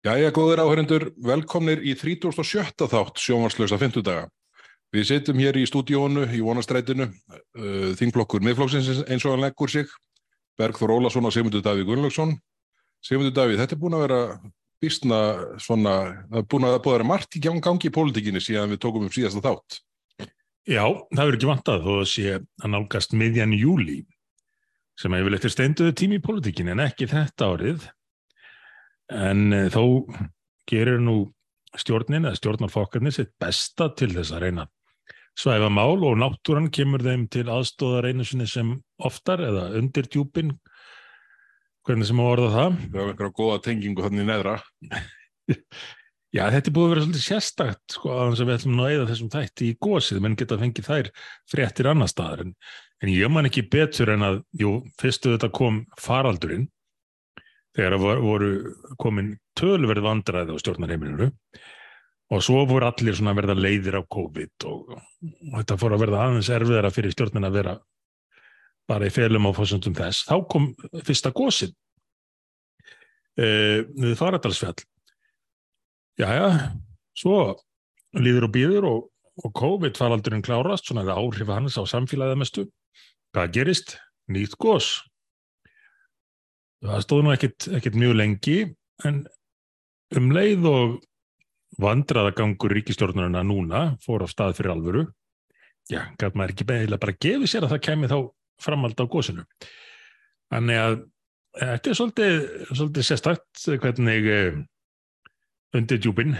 Jæja, góðir áhörendur, velkomnir í 37. þátt sjónvarslösa 50 daga. Við sittum hér í stúdíónu í vonastrætinu, uh, þingflokkur miðflokksins eins og hann leggur sig, Bergþór Ólason og Sigmundur Davíð Gunnlaugsson. Sigmundur Davíð, þetta er búin að vera býstna svona, það er búin að búin að vera margt í gangi í pólitíkinni síðan við tókum upp síðasta þátt. Já, það verður ekki vantað þó að sé að nálgast miðjan júli sem hefur eftir steinduðu tími í pólitíkinni en ekki þetta árið en uh, þó gerir nú stjórnin eða stjórnarfokkarnir sitt besta til þess að reyna svæfa mál og náttúran kemur þeim til aðstóðar einu sinni sem oftar eða undir djúpin. Hvernig sem að orða það. Við hafa einhverja góða tengingu þannig neðra. Já, þetta er búið að vera svolítið sérstakt sko að við ætlum nú að eða þessum þætti í gósið, menn geta fengið þær fréttir annar staðar en, en ég man ekki betur en að, jú, fyrstu þetta kom faraldurinn þegar að voru komin tölverð vandræði á stjórnarheimilinu og svo voru allir svona að verða leiðir á COVID og, og þetta fór að verða aðeins erfiðara fyrir stjórnin að vera bara í felum á fórsöndum þess. Þá kom fyrsta gósið uh, við faradalsfjall. Jæja, svo líður og býður og, og COVID faraldurinn klárast, svona það áhrif hans á samfélagið mestu. Hvað gerist? Nýtt gós. Það stóð nú ekkit mjög lengi en um leið og vandraðagangur ríkistjórnurina núna fór á stað fyrir alvöru já, gæt maður ekki beðilega bara gefið sér að það kemi þá framald á gósinu þannig að þetta er svolítið, svolítið sérstakt hvernig eh, undir djúpin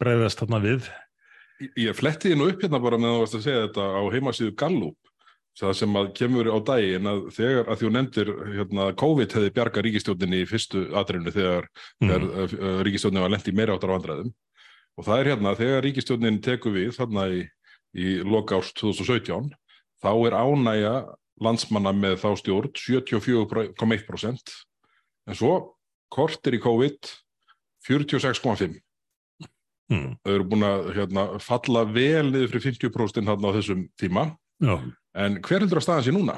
breyðast þarna við. Ég flettiði nú upp hérna bara með að þú varst að segja þetta á heimasíðu Gallup það sem að kemur á daginn að þegar að þú nefndir hérna, COVID hefði bjarga ríkistjóninni í fyrstu aðreinu þegar, mm. þegar uh, ríkistjóninni var lendi meira áttar á vandræðum. Og það er hérna þegar ríkistjóninni tekur við þarna í, í loka árs 2017 þá er ánægja landsmanna með þá stjórn 74,1% en svo kortir í COVID 46,5% mm. þau eru búin að hérna, falla vel niður fyrir 50% hérna á þessum tíma. Já En hver heldur að staðan sé núna?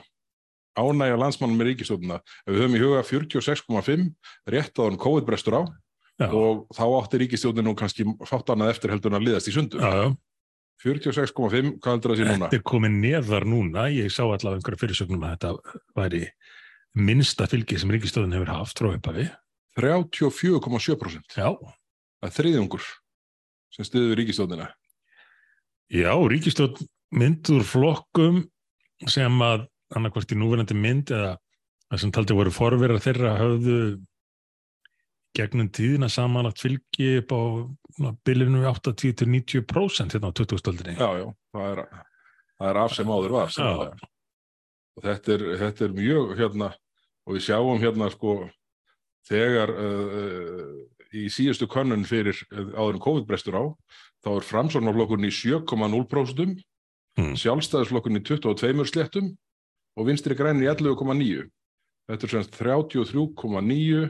Ánægja landsmannum með ríkistofnuna. Við höfum í huga 46,5 rétt á hann COVID brestur á Já. og þá átti ríkistofnun nú kannski fátt annað eftir heldur en að liðast í sundu. Já, já. 46,5, hvað heldur það sé núna? Þetta er komið neðar núna. Ég sá allavega einhverja fyrirsögnum að þetta væri minnsta fylgi sem ríkistofnun hefur haft frá uppafi. 34,7%. Já. Það er þriðjungur sem stuður ríkistofnuna. Já, ríkistofn myndur flokkum sem að annarkvært í núverandi mynd eða það sem taldi voru forverðar þeirra höfðu gegnum tíðina samanlagt fylgi upp á bylinu 80-90% hérna á 2000-stöldinni. Já, já, það er, það er af sem áður var. Sem og þetta er, þetta er mjög hérna og við sjáum hérna sko þegar uh, í síðustu könnun fyrir áður en COVID-brestur á þá er framsóknarflokkurinn í 7,0% Mm. sjálfstæðisflokkurinn í 22 sléttum og vinstri grænin í 11,9 þetta er semst 33,9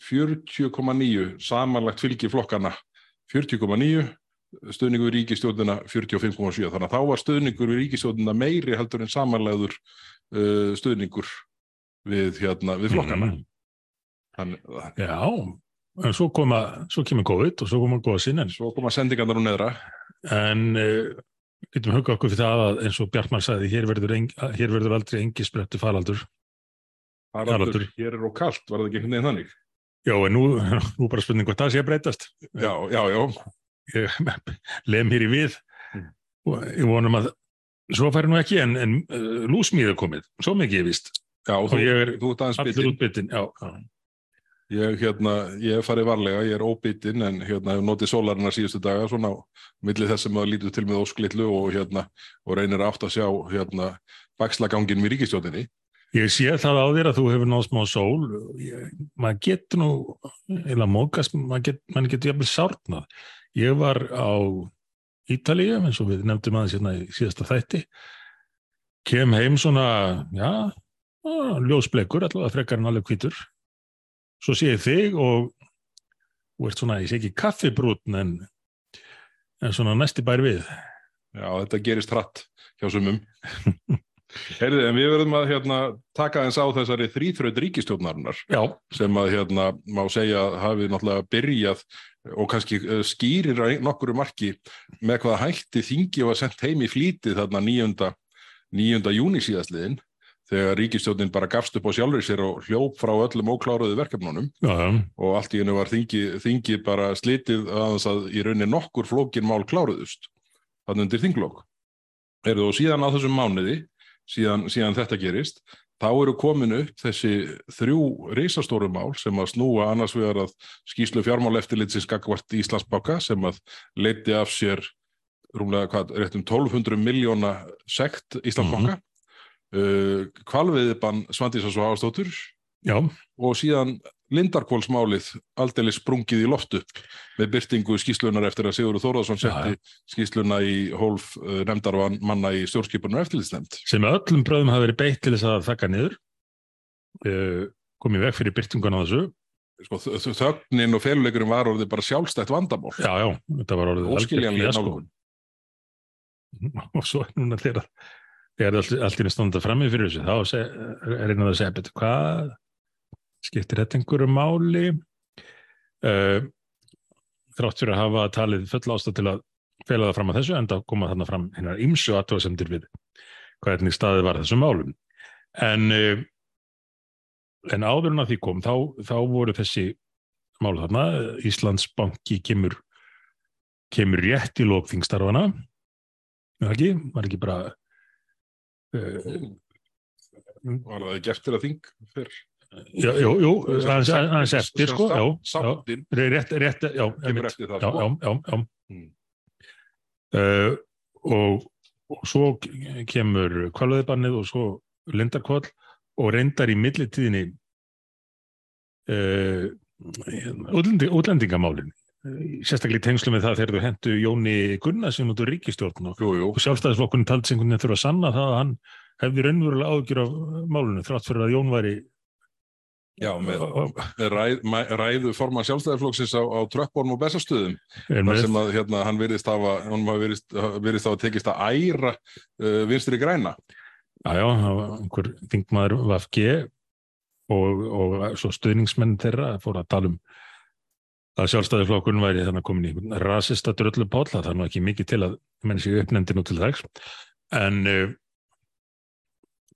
40,9 samanlagt fylgi flokkana 40,9 stöðningur við ríkistjóðina 45,7 þannig að þá var stöðningur við ríkistjóðina meiri heldur en samanlegaður uh, stöðningur við, hérna, við flokkana. Mm. þannig, Já, en svo, koma, svo kemur COVID og svo koma góðsinn en, svo koma sendingarnar og neðra. En uh, getum huga okkur fyrir það að eins og Bjartmar sagði, hér verður, eng, hér verður aldrei engi sprettu faraldur. Haraldur. hér er og kalt, var það ekki einhvern veginn þannig? Já, en nú, nú bara spurning hvað það sé að breytast. Já, já, já, Ég lem hér í við Mm. og ég vonum að svo færi nú ekki en, en uh, lúsmíð er komið, svo mikið ég vist. já, Og þú, ég er þú ert aðeins allir bitinn. útbyttin, já. já. Ég, hérna, ég farið varlega, ég er óbitinn en hérna, hef notið sólarinnar síðustu daga svona á milli þess sem maður lítur til með ósklitlu og, hérna, og reynir átt að sjá hérna, bakslagangin við ríkistjóðinni. Ég sé það á þér að þú hefur náð smá sól. Ég, maður getur nú, eða mókast, maður get, getur jafnvel sárnað. Ég var á Ítalíu, eins og við nefndum aðeins hérna í síðasta þætti. Kem heim svona, já, á, ljósblekur, allavega frekar en alveg hvítur. Svo sé ég þig og þú ert svona, ég sé ekki kaffibrútn en, en svona næsti bær við. Já, þetta gerist hratt hjá sumum. Heyrði, en við verðum að hérna, taka eins á þessari þrýþraut ríkistjórnarinnar Já, sem að hérna, má segja að hafi náttúrulega byrjað og kannski uh, skýrir að nokkuru marki með hvaða hætti þingi var sendt heim í flítið þarna 9. 9. júni síðastliðin þegar ríkistjórnin bara gafst upp á sjálfur sér og hljóp frá öllum ókláruðu verkefnunum. Já, já, og allt í hennu var þingi, þingi bara slitið aðeins að í rauninni nokkur flókin mál kláruðust þannig undir þinglokk. Erðu og síðan á þessum mánuði, síðan, síðan þetta gerist, þá eru komin upp þessi þrjú reysastóru mál sem að snúa annars vegar að skýslu fjármál eftirlitsins gagvart Íslandsbáka sem að leiti af sér rúmlega hvað, réttum 1200 miljóna sekt Íslandsbáka, mm uh, kvalviðibann Svandísas og Ástóttur já, og síðan Lindarkvólsmálið aldeilis sprungið í loftu með byrtingu skýslunar eftir að Sigurður Þórðarsson setti skýsluna í hólf uh, nefndarmanna í stjórnskipunar eftirlitsnefnd. sem öllum bröðum hafa verið beitt til þess að þakka niður uh, komið veg fyrir byrtingun á þessu Sko, þögnin og feluleikurinn var orðið bara sjálfstætt vandamál. já, já, þetta var orðið fiasko. nálgun. og svo er núna þegar þegar allt, er standa frammi fyrir þessu þá er einn að segja betur hvað? Skiptir þetta einhverju máli? Uh, þrátt fyrir að hafa talið full ástæð til að fela það fram að þessu enda koma þarna fram hinnar ýmsu aðtóðasemdir við hvernig staðið var þessum málum. En uh, en áður en að því kom þá, þá voru þessi mál þarna. Íslandsbanki kemur kemur rétt í lókþingstarfana var ekki, var ekki bara Var það gert til að þing fyrr? jú, jú, aðeins aðeins eftir sko, já, já, Sáttin rétt, rétt, já, kemur eftir það. sko. já, já, já. Mm. Uh, og, og svo kemur kvalveðbannið og svo lindarkvall og reyndar í millitíðinni uh, útlendi, útlendingamálin sérstaklega í tengslu með það þegar þau hendu Jóni Gunnarsson út úr ríkistjórn og og sjálfstæðisflokkurinn taldi sem hvernig þurfa að sanna það að hann hefði raunverulega ágjur af málunum þrátt fyrir að Jón væri Já, með, með ræð, ræðu forman sjálfstæðarflokksins á, á tröppbólum og bestastöðum þar sem að hérna, hann virðist hafa, hann virðist, virðist hafa tekist að æra uh, vinstri græna. já, já, það var einhver þingmaður VFG og, og svo stuðningsmenn þeirra fór að tala um að sjálfstæðisflokkurinn væri þannig komin í rasista dröllu páll, það er nú ekki mikið til að menn séu uppnefndi nú til þess. En uh,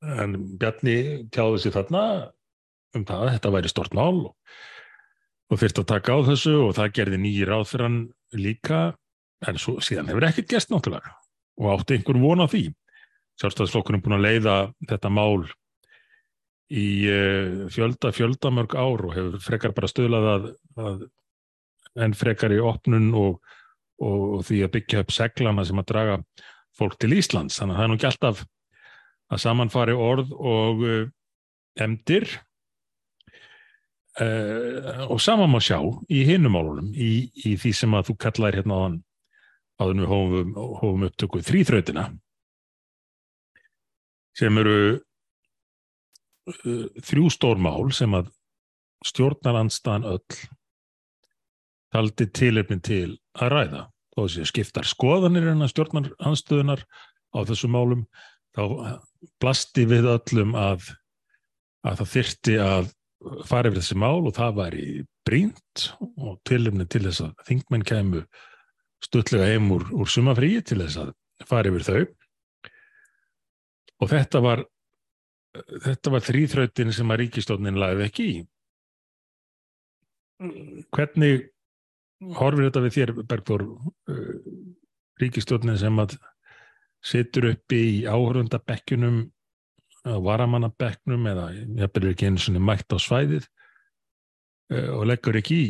en Bjarni tjáði sig þarna um það að þetta væri stort mál og, og þyrfti að taka á þessu og það gerði nýjir ráð fyrir hann líka en svo síðan hefur ekkert gæst náttúrulega og átti einhver von á því. Sjálfstæðisflokkurinn búin að leiða þetta mál í uh, fjölda, fjölda mörg ár og hefur frekar bara stöðlað að, að enn frekar í opnun og, og, því að byggja upp seglana sem að draga fólk til Íslands. Þannig að það er nú ekki alltaf að samanfari orð og emdir uh, og sama má sjá í hinum málunum í, í því sem að þú kallar hérna á hann áður en við hófum, hófum upptöku þrýþrautina sem eru uh, þrjú stór mál sem að stjórnarandstaðan öll taldi tilefnin til að ræða. Þó að sé skiptar skoðanir en að stjórnarandstöðunar á þessu málum þá blasti við öllum að, að það þyrti að fara yfir þessi mál og það væri brínt og tilefni til þess að þingmenn kemur stutlega heim úr, úr sumafríi til þess að fara yfir þau. Og þetta var þetta var þrýþrautin sem að ríkistofnin lagði ekki í. Hvernig horfir þetta við þér Bergþór uh, ríkistofnin sem að situr uppi í áhörundabekkjunum varamannabekknum eða jafnvel ekki einu svona mætt á svæðið uh, og leggur ekki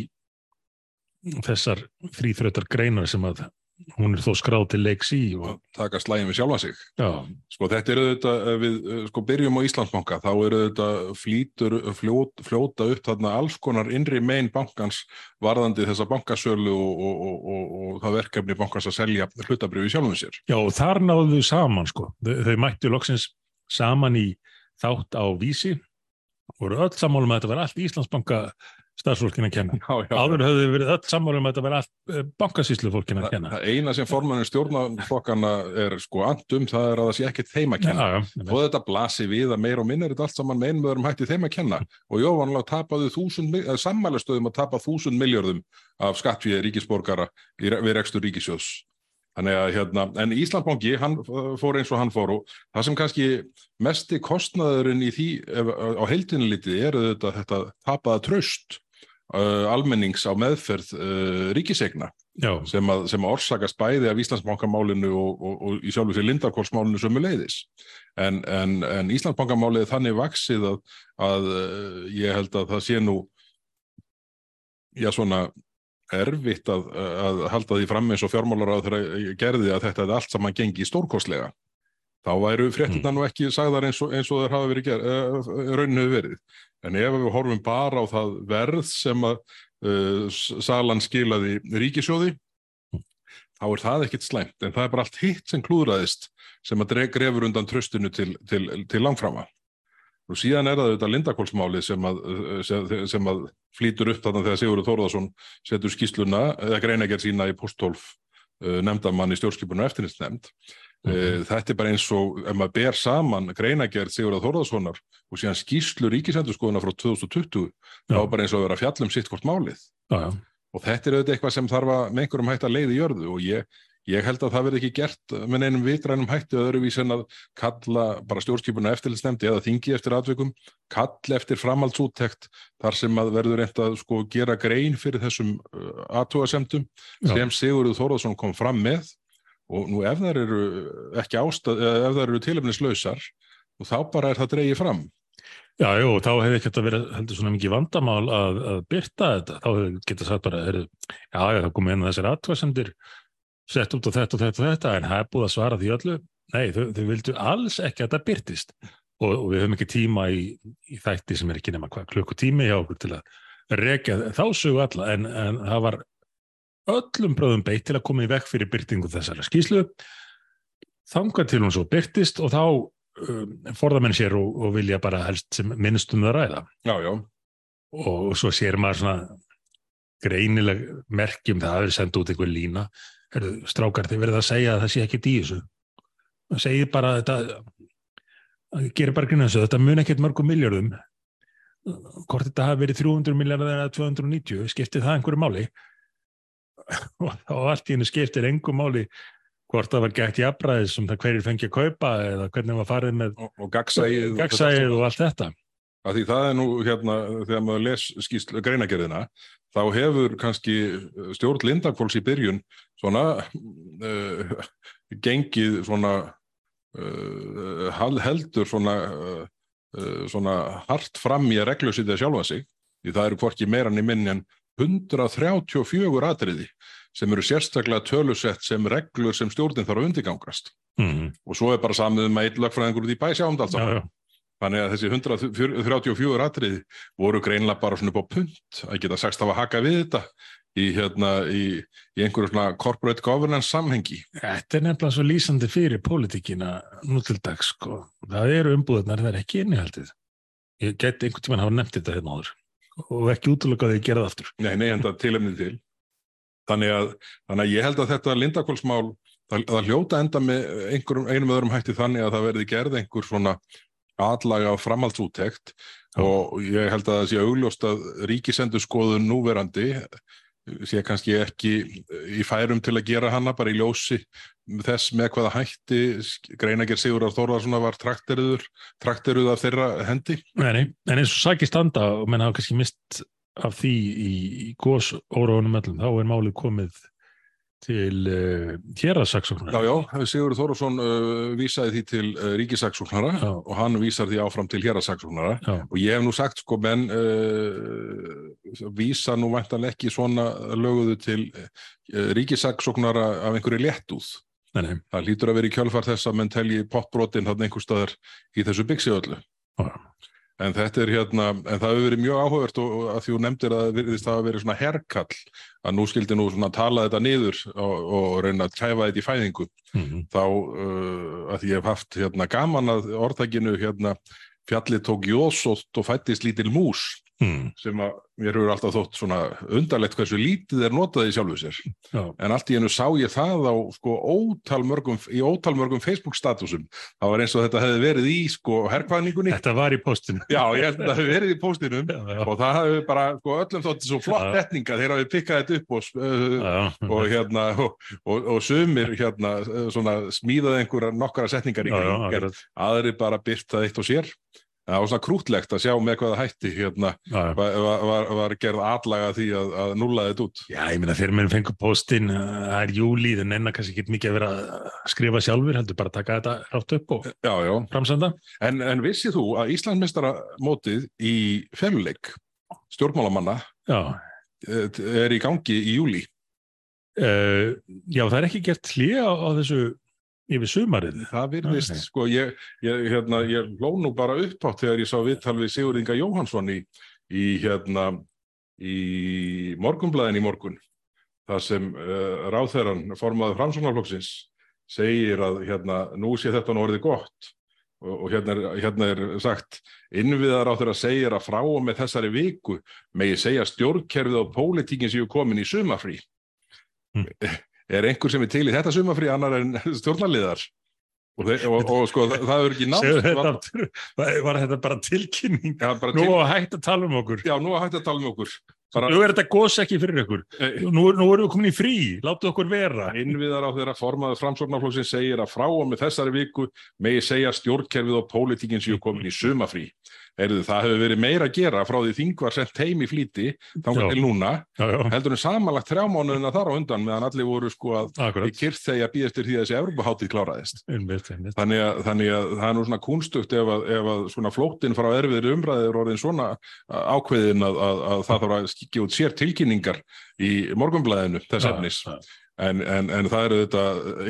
í þessar þrýþrautar greinar sem að hún er þó skráð til leiks í og, og taka slægin við sjálfa sig. já, Sko þetta eru ef við eh, sko byrjum á Íslandsbanka, þá eru auðvitað flýtur, fljót, fljóta upp þarna alls konar innri megin bankans varðandi þessa bankasölu og, og, og, og, og það verkefni bankans að selja hlutabrifi sjálfum sér. já, og þar náðu þau saman sko, þau, þau mættu loksins saman í þátt á vísi voru öll sammálum að þetta var allt Íslandsbanka starfsfólkin að kenna. Já, já. Áður höfðu verið öll sammála um að þetta verið allt bankasýslu fólkin að kenna. það eina sem formannin stjórnarflokkana er sko andum, það er að það sé ekkert þeim að kenna. Já, Og þetta blasi við að meira og minna er þetta allt saman með einum öðrum hætti þeim að kenna. Og Jóvanlega tapaðu sammælastöðum að tapa þúsund miljörðum af skattfíði ríkisborgara við rekstur ríkisjóðs. Þannig að hérna, en Íslandbanki, hann fór eins og hann fór og það sem kannski mesti kostnaðurinn í því ef, á heildinu litið er þetta, þetta tapaða traust uh, almennings á meðferð uh, ríkisegna sem að, sem að orsakast bæði af Íslandsbankamálinu og, og, og í sjálfu sér Lindarkólsmálinu sömu leiðis. En, en, en Íslandsbankamálið er þannig vaksið að, að eh, ég held að það sé nú já svona erfitt að, að halda því fram eins og fjármálar á þeirra gerði að þetta er allt saman gengi stórkostlega. Þá væru fréttina nú ekki sagðar eins og, eins og þeir hafa verið ger, uh, rauninu verið. En ef við horfum bara á það verð sem að uh, salan skilaði ríkisjóði, þá er það ekkit slæmt, en það er bara allt hitt sem klúðraðist sem að grefur undan tröstinu til, til, til langframa. Og síðan er það auðvitað Lindakólsmálið sem að, sem, sem að flýtur upp þarna þegar Sigurður Þórðarsson setur skýsluna eða greinagerð sína í posttólf uh, nefndamann í stjórnskipunar eftirnitsnefnd. Mm Þetta er bara eins og ef maður ber saman greinagerð Sigurður Þórðarssonar og síðan skýslu ríkisendurskoðuna frá 2020 þá er bara eins og að vera að fjalla um sitt hvort málið. já, já. Og þetta er auðvitað eitthvað sem þarf að með einhverjum hætti að leiði jörðu og ég, ég held að það verði ekki gert með neinum vitrænum hætti öðruvís en að kalla bara stjórnskipuna eftirlitsnefndi eða þingi eftir atvikum, kalla eftir framhaldsúttekt þar sem að verður reynt að sko gera grein fyrir þessum uh, aðtúasemdum Já. sem Sigurður Þórðarsson kom fram með og nú ef þær eru ekki ástæð, eða ef þær eru tilefnislausar og þá bara er það dreigið fram. Já, jú, þá hefði ekki þetta verið heldur svona mikið vandamál að, að byrta þetta. Þá hefði getað sagt bara, heyrðu, já, það komið inn þessar aðtvæðsendir, sett út á þetta og þetta og þetta, en það er búið að svara því öllu. Nei, þau, þau vildu alls ekki að þetta byrtist. Og, og við höfum ekki tíma í, í þætti sem er ekki nema klukkutími hjá okkur til að rekja þá sögu alla, en, en það var öllum bröðum beitt til að koma í vekk fyrir byrtingu þessara skýslu. Þangað til hún svo byrtist og þá um, forðamenn sér og, og vilja bara helst sem minnst um það ræða. Já, já, og svo sér maður svona greinileg merkjum það að það er senda út einhver lína. Herðu, strákar þið verið að segja að það sé ekki þessu. Það segir bara að þetta að gerir bara grunna þessu þetta mun ekkert mörgum miljardum hvort þetta hafi verið 300 miljardar eða 290 skiptir það einhverju máli og allt í hennu skiptir einhverju máli hvort það var gætt jafnræðis sem það hverjir fengi að kaupa eða hvernig var farið með og, og gagsæðið og allt þetta. Af því það er nú hérna, þegar maður les skýslu, greinagerðina, þá hefur kannski stjórn Lindakvóls í byrjun svona uh, gengið svona uh, heldur svona, uh, svona hart fram í að reglu sýtja sjálfa sig, því það eru hvorki meira niður minni en 134 atriði sem eru sérstaklega tölusett sem reglur sem stjórnin þarf að undirgangast. mm. Og svo er bara samið um að einn lögfræðingur út í bæ sjáum þetta allt já, saman. já. Þannig að þessi 134 atriði voru greinlega bara svona á punt að geta sagst að haka við þetta í, hérna, í, í einhverju svona corporate governance samhengi. Þetta er nefnilega svo lýsandi fyrir pólitíkina nú til dags, sko. Það eru umbúðunar, það er ekki innihaldið. Ég geti einhvern tímann hafa nefnt þetta hérna áður og ekki útlökaði að gera það aftur. Nei, nei, enda tilefnið til. Þannig að, þannig að ég held að þetta lindakvölsmál, það, það hljóta enda með einhverjum einum öðrum hætti þannig að það verði gerð einhver svona atlaga framhaldsúttekt Já. og ég held að það sé augljóst að ríkisendur skoðun núverandi sé kannski ekki í færum til að gera hana bara í ljósi þess með hvaða hætti greinager Sigurðar Þórðarssona var trakteruður, trakteruð af þeirra hendi. Nei, en eins og sæki standa og menn hafa kannski mist af því í, í gós óróunum öllum, þá er málið komið til uh, hérasaksóknar. Já, já, Sigurður Þórðarsson uh, vísaði því til uh, ríkisaksóknara Já. og hann vísar því áfram til hérasaksóknara Já, og ég hef nú sagt sko menn uh, vísa nú væntanlega ekki svona löguðu til ríkisaksóknara af einhverju léttúð. nei, nei, Það hlýtur að vera í kjölfar þess að menn telji pottbrotin þarna einhver staðar í þessu byggsiöllu. já, En þetta er hérna, en það hefur verið mjög áhugavert og og að því þú nefndir að það virðist hafa verið svona herkall að nú skildi nú svona tala þetta niður og, og reyna að kæfa þetta í fæðingu. Mm þá uh, að ég hef haft hérna gaman að orðtakinu hérna fjallið tók jósótt og fættist lítil mús mm. sem að mér hefur alltaf þótt svona undarlegt hversu lítið er notað í sjálfu sér. Já. en allt í hennu sá ég það á sko ótal mörgum, í ótal mörgum Facebook statusum, það var eins og þetta hefði verið í sko herrkvæðningunni Þetta var í postinu. Já, ég held að það hefði verið í póstinum. Já, og það hefði bara, sko, öllum þótti svo flott etninga þegar við pikkaði þetta upp og, uh, og hérna og, og, og sumir hérna svona smíðaði einhverja nokkara setningar í aðri bara byrtaði eitt og sér það var svona krútlegt að sjá með hvaða hætti hérna var, var, var gerð atlaga því að, að nulla þetta út. Já, ég meina þegar menn fengur postin, uh, það er júli, þannig enna kannski ekki mikið að vera að skrifa sjálfur, heldur bara að taka þetta rátt upp og Já, já, framsenda. en, en vissið þú að Íslandsmeistara mótið í feluleik stjórnmálamanna Já, eh, er í gangi í júli uh, já, það er ekki gert hlýja á, á þessu yfir sumarið. Það virðist, Nei. sko, ég, ég, hérna, ég ló nú bara upp átt þegar ég sá viðtal við Sigurð Inga Jóhansson í, í, hérna, í morgunblæðin í morgun, þar sem uh, ráþæran formaður framsóknarflokksins segir að hérna, nú sé þetta nú orðið gott og, og hérna, er, hérna er sagt innviðar á þeirra segir að frá og með þessari viku megi segja stjórnkerfið og pólitíkin séu komin í sumafrí. Mm. Er einhver sem er til í þetta sumafrí annar en stjórnarliðar? Og, þeir, og, og sko það, það er ekki nátt var, var þetta bara tilkynning? ja, bara Nú til, var hægt að tala um okkur. Já, nú er hægt að tala um okkur bara, Nú er þetta gos ekki fyrir ykkur. eh, Nú, nú erum við komin í frí, láttu okkur vera. Innviðar á þeirra formaður framsóknarflokksins segir að frá og með þessari viku megi segja stjórnkerfið og pólitíkin séu komin í sumafrí. Erðu, það hefur verið meira að gera frá því þing var sent heim í þangar Já. til núna, Já, já, heldur en samanlagt þrjá mánuðina þar á undan meðan allir voru sko að í akkurat. kyrð þegar býðast til því að þessi Evropaháttið kláraðist. Einmitt, einmitt. Þannig að, þannig að það er nú svona kunstugt ef að, ef að svona flóttin frá erfiðri umræðir orðin svona ákveðin að, að, að það þarf að skikja út sér tilkynningar í morgunblæðinu þess efnis. já. En, en, en það eru þetta,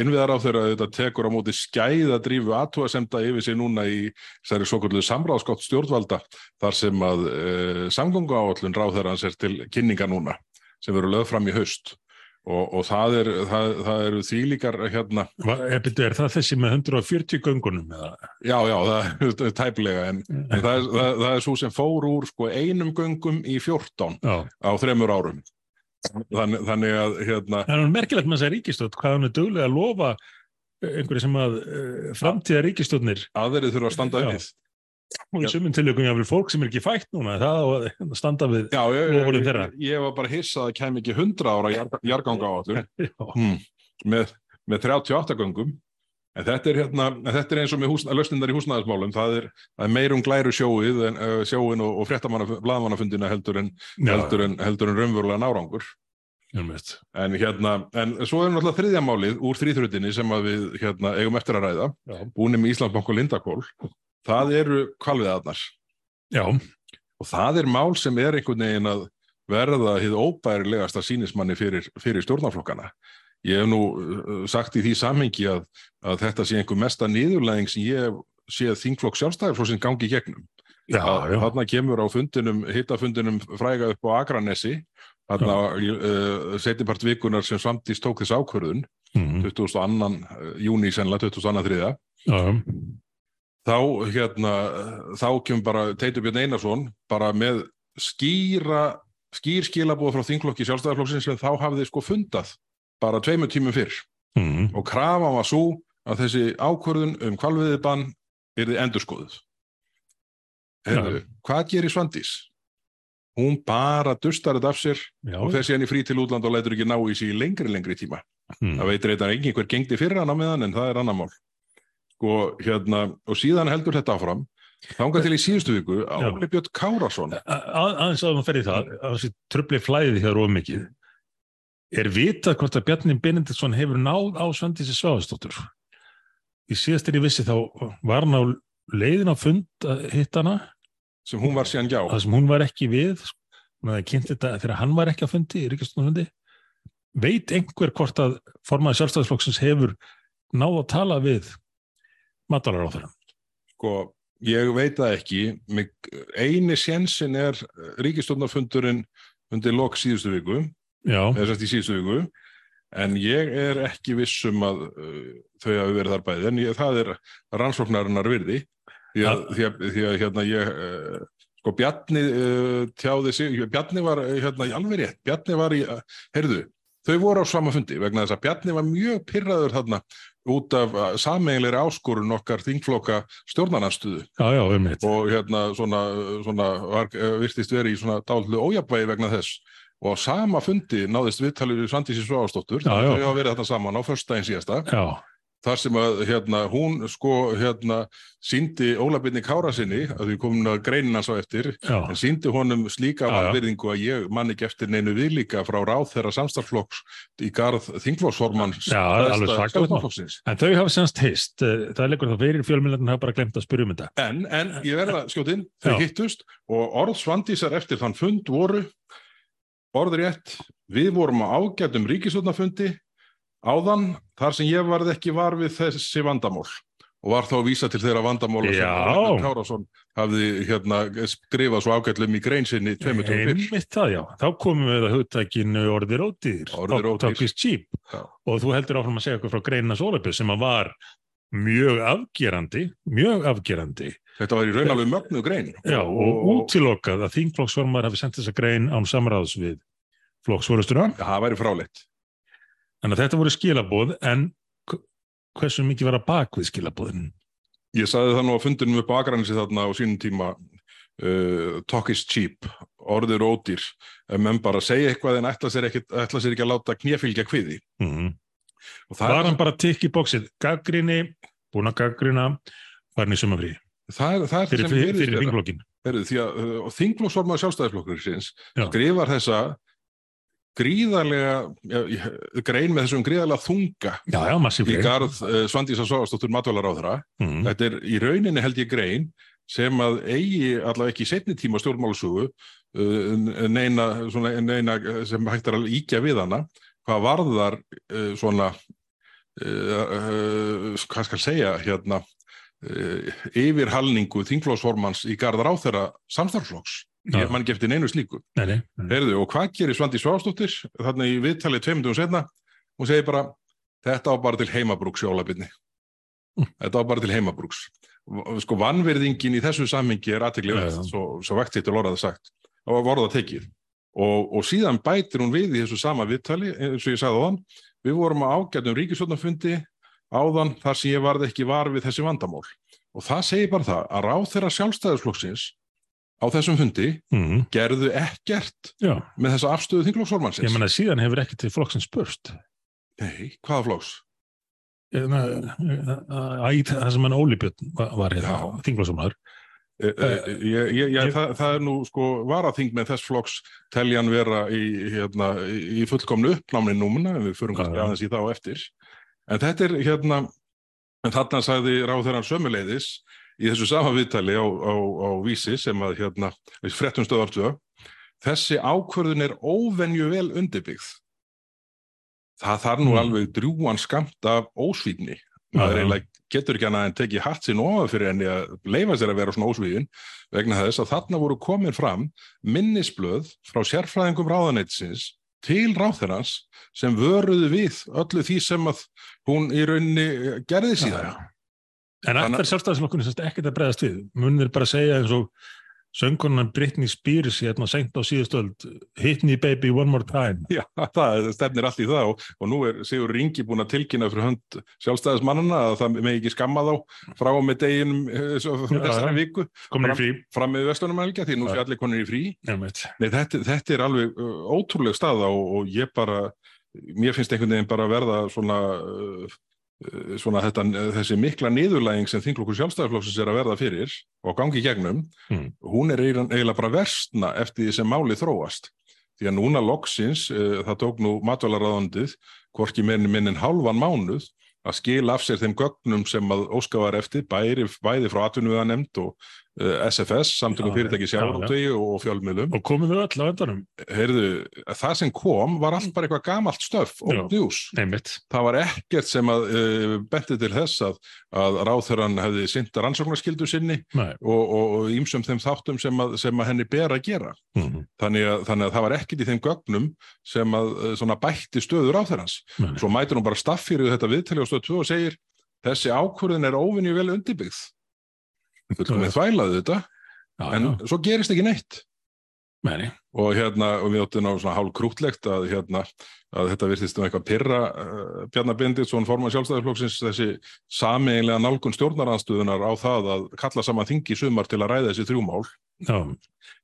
innviðar á þeirra þetta tekur á móti skæða drífu aðtúasemda yfir sig núna í þessari svo kvöldu samráðskátt stjórnvalda þar sem að e, samgöngu áallun ráð þeirra hans er til kynninga núna sem verður lögð fram í haust og, og það, er, það, það eru þýlíkar hérna, Va- Er, byrju, er það þessi með 140 göngunum? Eða? já já það er tæplega en, en það, er, það, það er svo sem fór úr sko, einum göngum í 14 Já, á þremur árum þannig, þannig að hérna, það er merkilegt með þess að ríkistótt, hvað hann er duglega að lofa eh, einhverju sem að uh, framtíða ríkistóttnir aðverið þurfa að standa við. Og í sumum tilökum jáfnvel fólk sem er ekki fætt núna, það að standa við Já, ég, ég, þeirra. ég var bara hissað að það kem ekki 100 ára jar, jarganga á allur með, með 38 göngum en þetta er, hérna, þetta er eins og með húsna, löstindar í húsnæðismálum. Það er, er meirum glæru sjóið en, uh, sjóin og, og fréttamannafundina heldur en, heldur en heldur en raunverulega nárangur en hérna, en svo er náttúrulega þriðja málið úr þrýþrutinni sem við hérna, eigum eftir að ræða, búinni með Íslandsbank og Lindakól það eru kvalviðarnar já, og það er mál sem er einhvern veginn að verða hið óbærilegasta sínismanni fyrir, fyrir stjórnarflokkana. Ég hef nú uh, sagt í því samhengi að, að þetta sé einhver mesta niðurlæðing sem ég hef séð þingflokk sjálfstæðarflokksins gangi í gegnum. já, Að já. Þarna kemur á fundinum, hittafundinum fræga upp á Akranesi, þarna uh, setjapart vikunar sem samtist tók þess ákvörðun, Mhm. 22. júni sennilega, 22. þriða, þá hérna þá kemur bara Teitur Björn Einarsson bara með skýra skýr skilabóð frá þingflokki sjálfstæðarflokksins sem þá hafði sko fundað bara tveimur tímum fyrr. Mhm. og krafa var svo að þessi ákvörðun um kvalviðibann yrði endurskoðuð. Heyrðu, hvað gerir Svandís? Hún bara dustar þetta af sér já, og síðan í frí til útland og lætur ekki ná í sig í lengri lengri tíma. Mhm. það veitir eitthvað engin hver gengdi fyrir hann á meðan en það er annar mál. Sko, hérna, og síðan heldur þetta áfram. Þangað til í síðustu viku Já. Óli Björn Kárasson aðeins að maður fer í það að þessi tröfli flæði hér of mikið er vitað hvort að Bjarni Benediktsson hefur náð á Svandísi Sváðsdóttur í síðast er ég vissi þá var hann á leiðin á fund að hitta hana. Sem hún var síðan gjá það sem hún var ekki við hún hefði kynnt þetta þegar hann var ekki á fundi í ríkistunarfundi veit einhver hvort að formaði sjálfstæðisflokksins hefur náð að tala við matalar á þeirra sko, ég veit það ekki. Mig, eini sjensin er ríkistofnarfundurinn undir lok síðustu viku eða sérst í síðustu viku. En ég er ekki viss um að uh, þau hafi verið þar bæði. En ég, það er rannsóknarinnar virði. Því að, því að, því að hérna ég uh, sko Bjarni uh, tjáði sig, Bjarni var uh, hérna í alveg rétt, Bjarni var í, uh, heyrðu, þau voru á sama fundi vegna þess að Bjarni var mjög pyrraður þarna út af uh, sameiginleiri áskorun okkar þingflokka stjórnarnastuðu Já, já, um mitt. og hérna svona, svona var, uh, virtist verið í svona dállu ójafvægi vegna þess og á sama fundi náðist viðtalið við Svandísi já. þau hafa verið þarna saman á föstudaginn síðasta Já, þar sem að hérna, hún sko hérna síndi Ólabinni Kára sinni að við komum að greinin hans á eftir já, en síndi honum slíka vanvirðingu að ég man ekki eftir neinu viðlíka frá ráð þeirra samstarflokks í garð stjórnarflokksins. en þau hafa semst heist, eh, það leikur þá fyrir fjölmjöldin hafa bara glemt að spyrja um þetta. En, en ég verða skjótinn, þau hittust og orð Svandísar eftir þann fund voru orður rétt, við vorum á ágætum ríkisvöldnafundi áðan þar sem ég varð ekki var við þessi vandamál og var þá að vísa til þeirra vandamála sem Já. Ragnar Kárásson hafði hérna, skrifað svo ágætlum í grein sinni tveimur tveimur fyrr. Einmitt það, já. Þá komum við að hugtækinu orðir ódýr. Orðir ódýr. Talk is cheap. Já. Og þú heldur áfram að segja eitthvað frá greinina Sólabjörn sem að var mjög afgerandi, mjög afgerandi. Þetta var í raun alveg mögnu grein. Já, og útilokað að þingflokksformar hafi sendt þessa grein án samráðs við flokksfórustuna. Það væri fráleitt. Þannig að þetta voru skilabóð, en hversu mikið var að bak við skilabóðin? Ég sagði það nú að fundinum upp á Akranissi þarna á sínum tíma uh, talk is cheap, orðir ódýr ef menn bara segja eitthvað en ætla sér ekki, ætla sér ekki að láta knéfylgja kviði Mm. Var hann bara tikk í bóksið, gaggrinni, búin að gaggrina, farin í sumafrí það, er, það fyrir, sem fyrir, fyrir. Heyrðu, því að uh, þingflokksformaður sjálfstæðisflokkur sinns Já. skrifar þessa gríðarlega grein með þessum gríðarlega þunga Já, já, í garð uh, Svandísa Sváastóttur matvælaráðra Mm. Þetta er í rauninni held ég grein sem að eigi allavega ekki í setni tíma stjórnmálusugu uh, neina, svona, neina sem hægt er að íkja við hana hvað varðar uh, svona uh, uh, hvað skal segja hérna yfirhalningu þingflósformans í garðar á þeirra samstarflokks Já. ég man ekki eftir neinu slíku Nei, nei, nei. Heyrðu, og hvað gerir Svandi Svástóttir þarna í viðtalið tveimundum setna hún segir bara, þetta á bara til heimabrúks jólabinni Mm. þetta á bara til heimabrúks sko vannverðingin í þessu samhengi er já. svo, svo vekt hittur orðað sagt og vorða tekið og, og síðan bætir hún við í þessu sama viðtali eins og ég sagði áðan við vorum á ágætum ríkisvöldnafundi áðan þar sem ég varð ekki var við þessi vandamál og það segir bara það að ráð þeirra sjálfstæðisflokksins á þessum fundi Mm. gerðu ekkert Já, með þessa afstöðu þingflokksformansins. ég menna síðan hefur ekki til flokksins spurst. Nei, hvaða flokks? Það sem hann Óli Björn var, var e, ég, ég, ég, það, það er nú sko varaþing með þess flokks teljan vera í, hérna, í fullkomnu uppnámni númuna, en við förum kannski aðeins í þá eftir. En þetta er hérna, en þarna sagði ráðherran sömuleiðis í þessu sama viðtali á, á, á vísi sem að hérna, fréttum stöðartöða, þessi ákvörðun er óvenju vel undirbyggð. Það þarf nú Mm. alveg drjúan skamt af ósvífni. Já, Maður já. eiginlega getur ekki annað en tekið hatt sinn ofan fyrir henni að leifa sér að vera svona ósvífin vegna þess að þarna voru komin fram minnisblöð frá sérfræðingum ráðaneytisins til ráðherrans sem vöruðu við öllu því sem að hún í rauninni gerði síðan. En Þannig- ætlar sjálfstæðisflokkurinn semst ekkert að bregðast við. Munir bara segja eins og söngunan Britney Spears hérna seint á síðustöld Hit me baby one more time. Já, það stefnir allt í það og, og nú er Sigur Ringi búin að tilkynna fyrir hönd sjálfstæðismannana að það með ekki skamma þá frá með deginum eh, þessari viku frí. fram með vestlunumælgja því nú sé allir konur í frí. Nei, þetta, þetta er alveg ótrúleg staða og, og ég bara, mér finnst einhvern veginn bara að verða svona, uh, svona þetta, þessi mikla niðurlæging sem þinglokkur sjálfstæðarflokksins er að verða fyrir og gangi gegnum, Mm. hún er eiginlega bara versna eftir því sem máli þróast. Því að núna loksins, uh, það tók nú matvælaráðandið, hvorki minn minn en hálfan mánuð, að skila af sér þeim gögnum sem að óska var eftir, bæri, bæði frá atvinnuðanemnd og uh, SFS, samtökum Já, fyrirtæki já, já. sjávarútvegi og fjölmiðlum Og komum við öll á endanum. heyrðu, það sem kom var allt bara eitthvað gamalt stöf, old news. Nefnt. Það var ekkert sem að uh, benti til þess að, að ráþurann hefði sinnt rannsóknarskildu sinni og, og, og ímsum þeim þáttum sem að, sem að henni ber að gera. Mm. Þannig að, þannig að það var ekkert í þeim gögnum sem að uh, svona bætti stöður ráþurans. Nei. Svo mætur hún bara staff fyrir þetta viðtali á stöð 2 og segir þessi ákvörðin er óvinni vel undirbyggð. Fullkomið þvælaði þetta. já, en já, svo gerist ekki neitt. Meni, og hérna, og við áttum á svona hálf krútlegt að hérna, að þetta virtist um eitthvað pyrra uh, Bjarnar Benditsson forman sjálfstæðarflokksins þessi sameiginlega nálgun stjórnaranstuðunar á það að kalla saman þingi sumar til að ræða þessi þrjúmál já,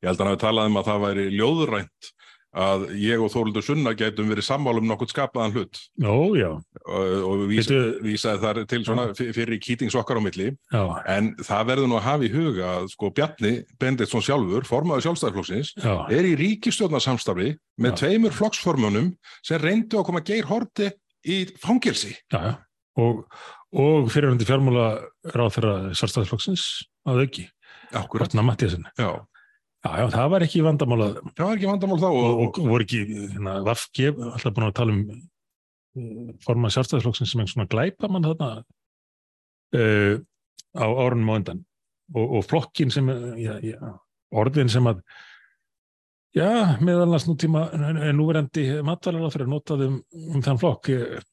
ég held að hann hafi talað um að það væri ljóðrænt að ég og Þóruldur Sunna gætum verið sammálum nokkurt skapaðan hlut. Já, og, og vísa, Veitu- vísaði þar til fyrir kýtings okkar á milli. Já, en það verður nú að hafa í huga að sko Bjarni Benditsson sjálfur, formaður sjálfstæðarflokksins já, er í ríkistjórnarsamstarfi með Já. tveimur flokksformunum sem reyndu að koma Geir Horti í já. Og, og fyrirhundi fjármála ráð þeirra sjálfstæðisflokksins að auki, Akkurat. Ragnar Mattiasen. Já, Já, já, það var ekki vandamálað það var ekki vandamál þá og, og, og voru ekki, hérna, Vafge, alltaf búin að tala um forman sjálfstæðisflokksins sem einhvern svona glæpa mann þarna uh, á árunum á undan. Og, og flokkin sem, já, já, orðin sem að já, meðal annars nútíma núverandi matvælar fyrir að nota um, um þann flokk. Ég,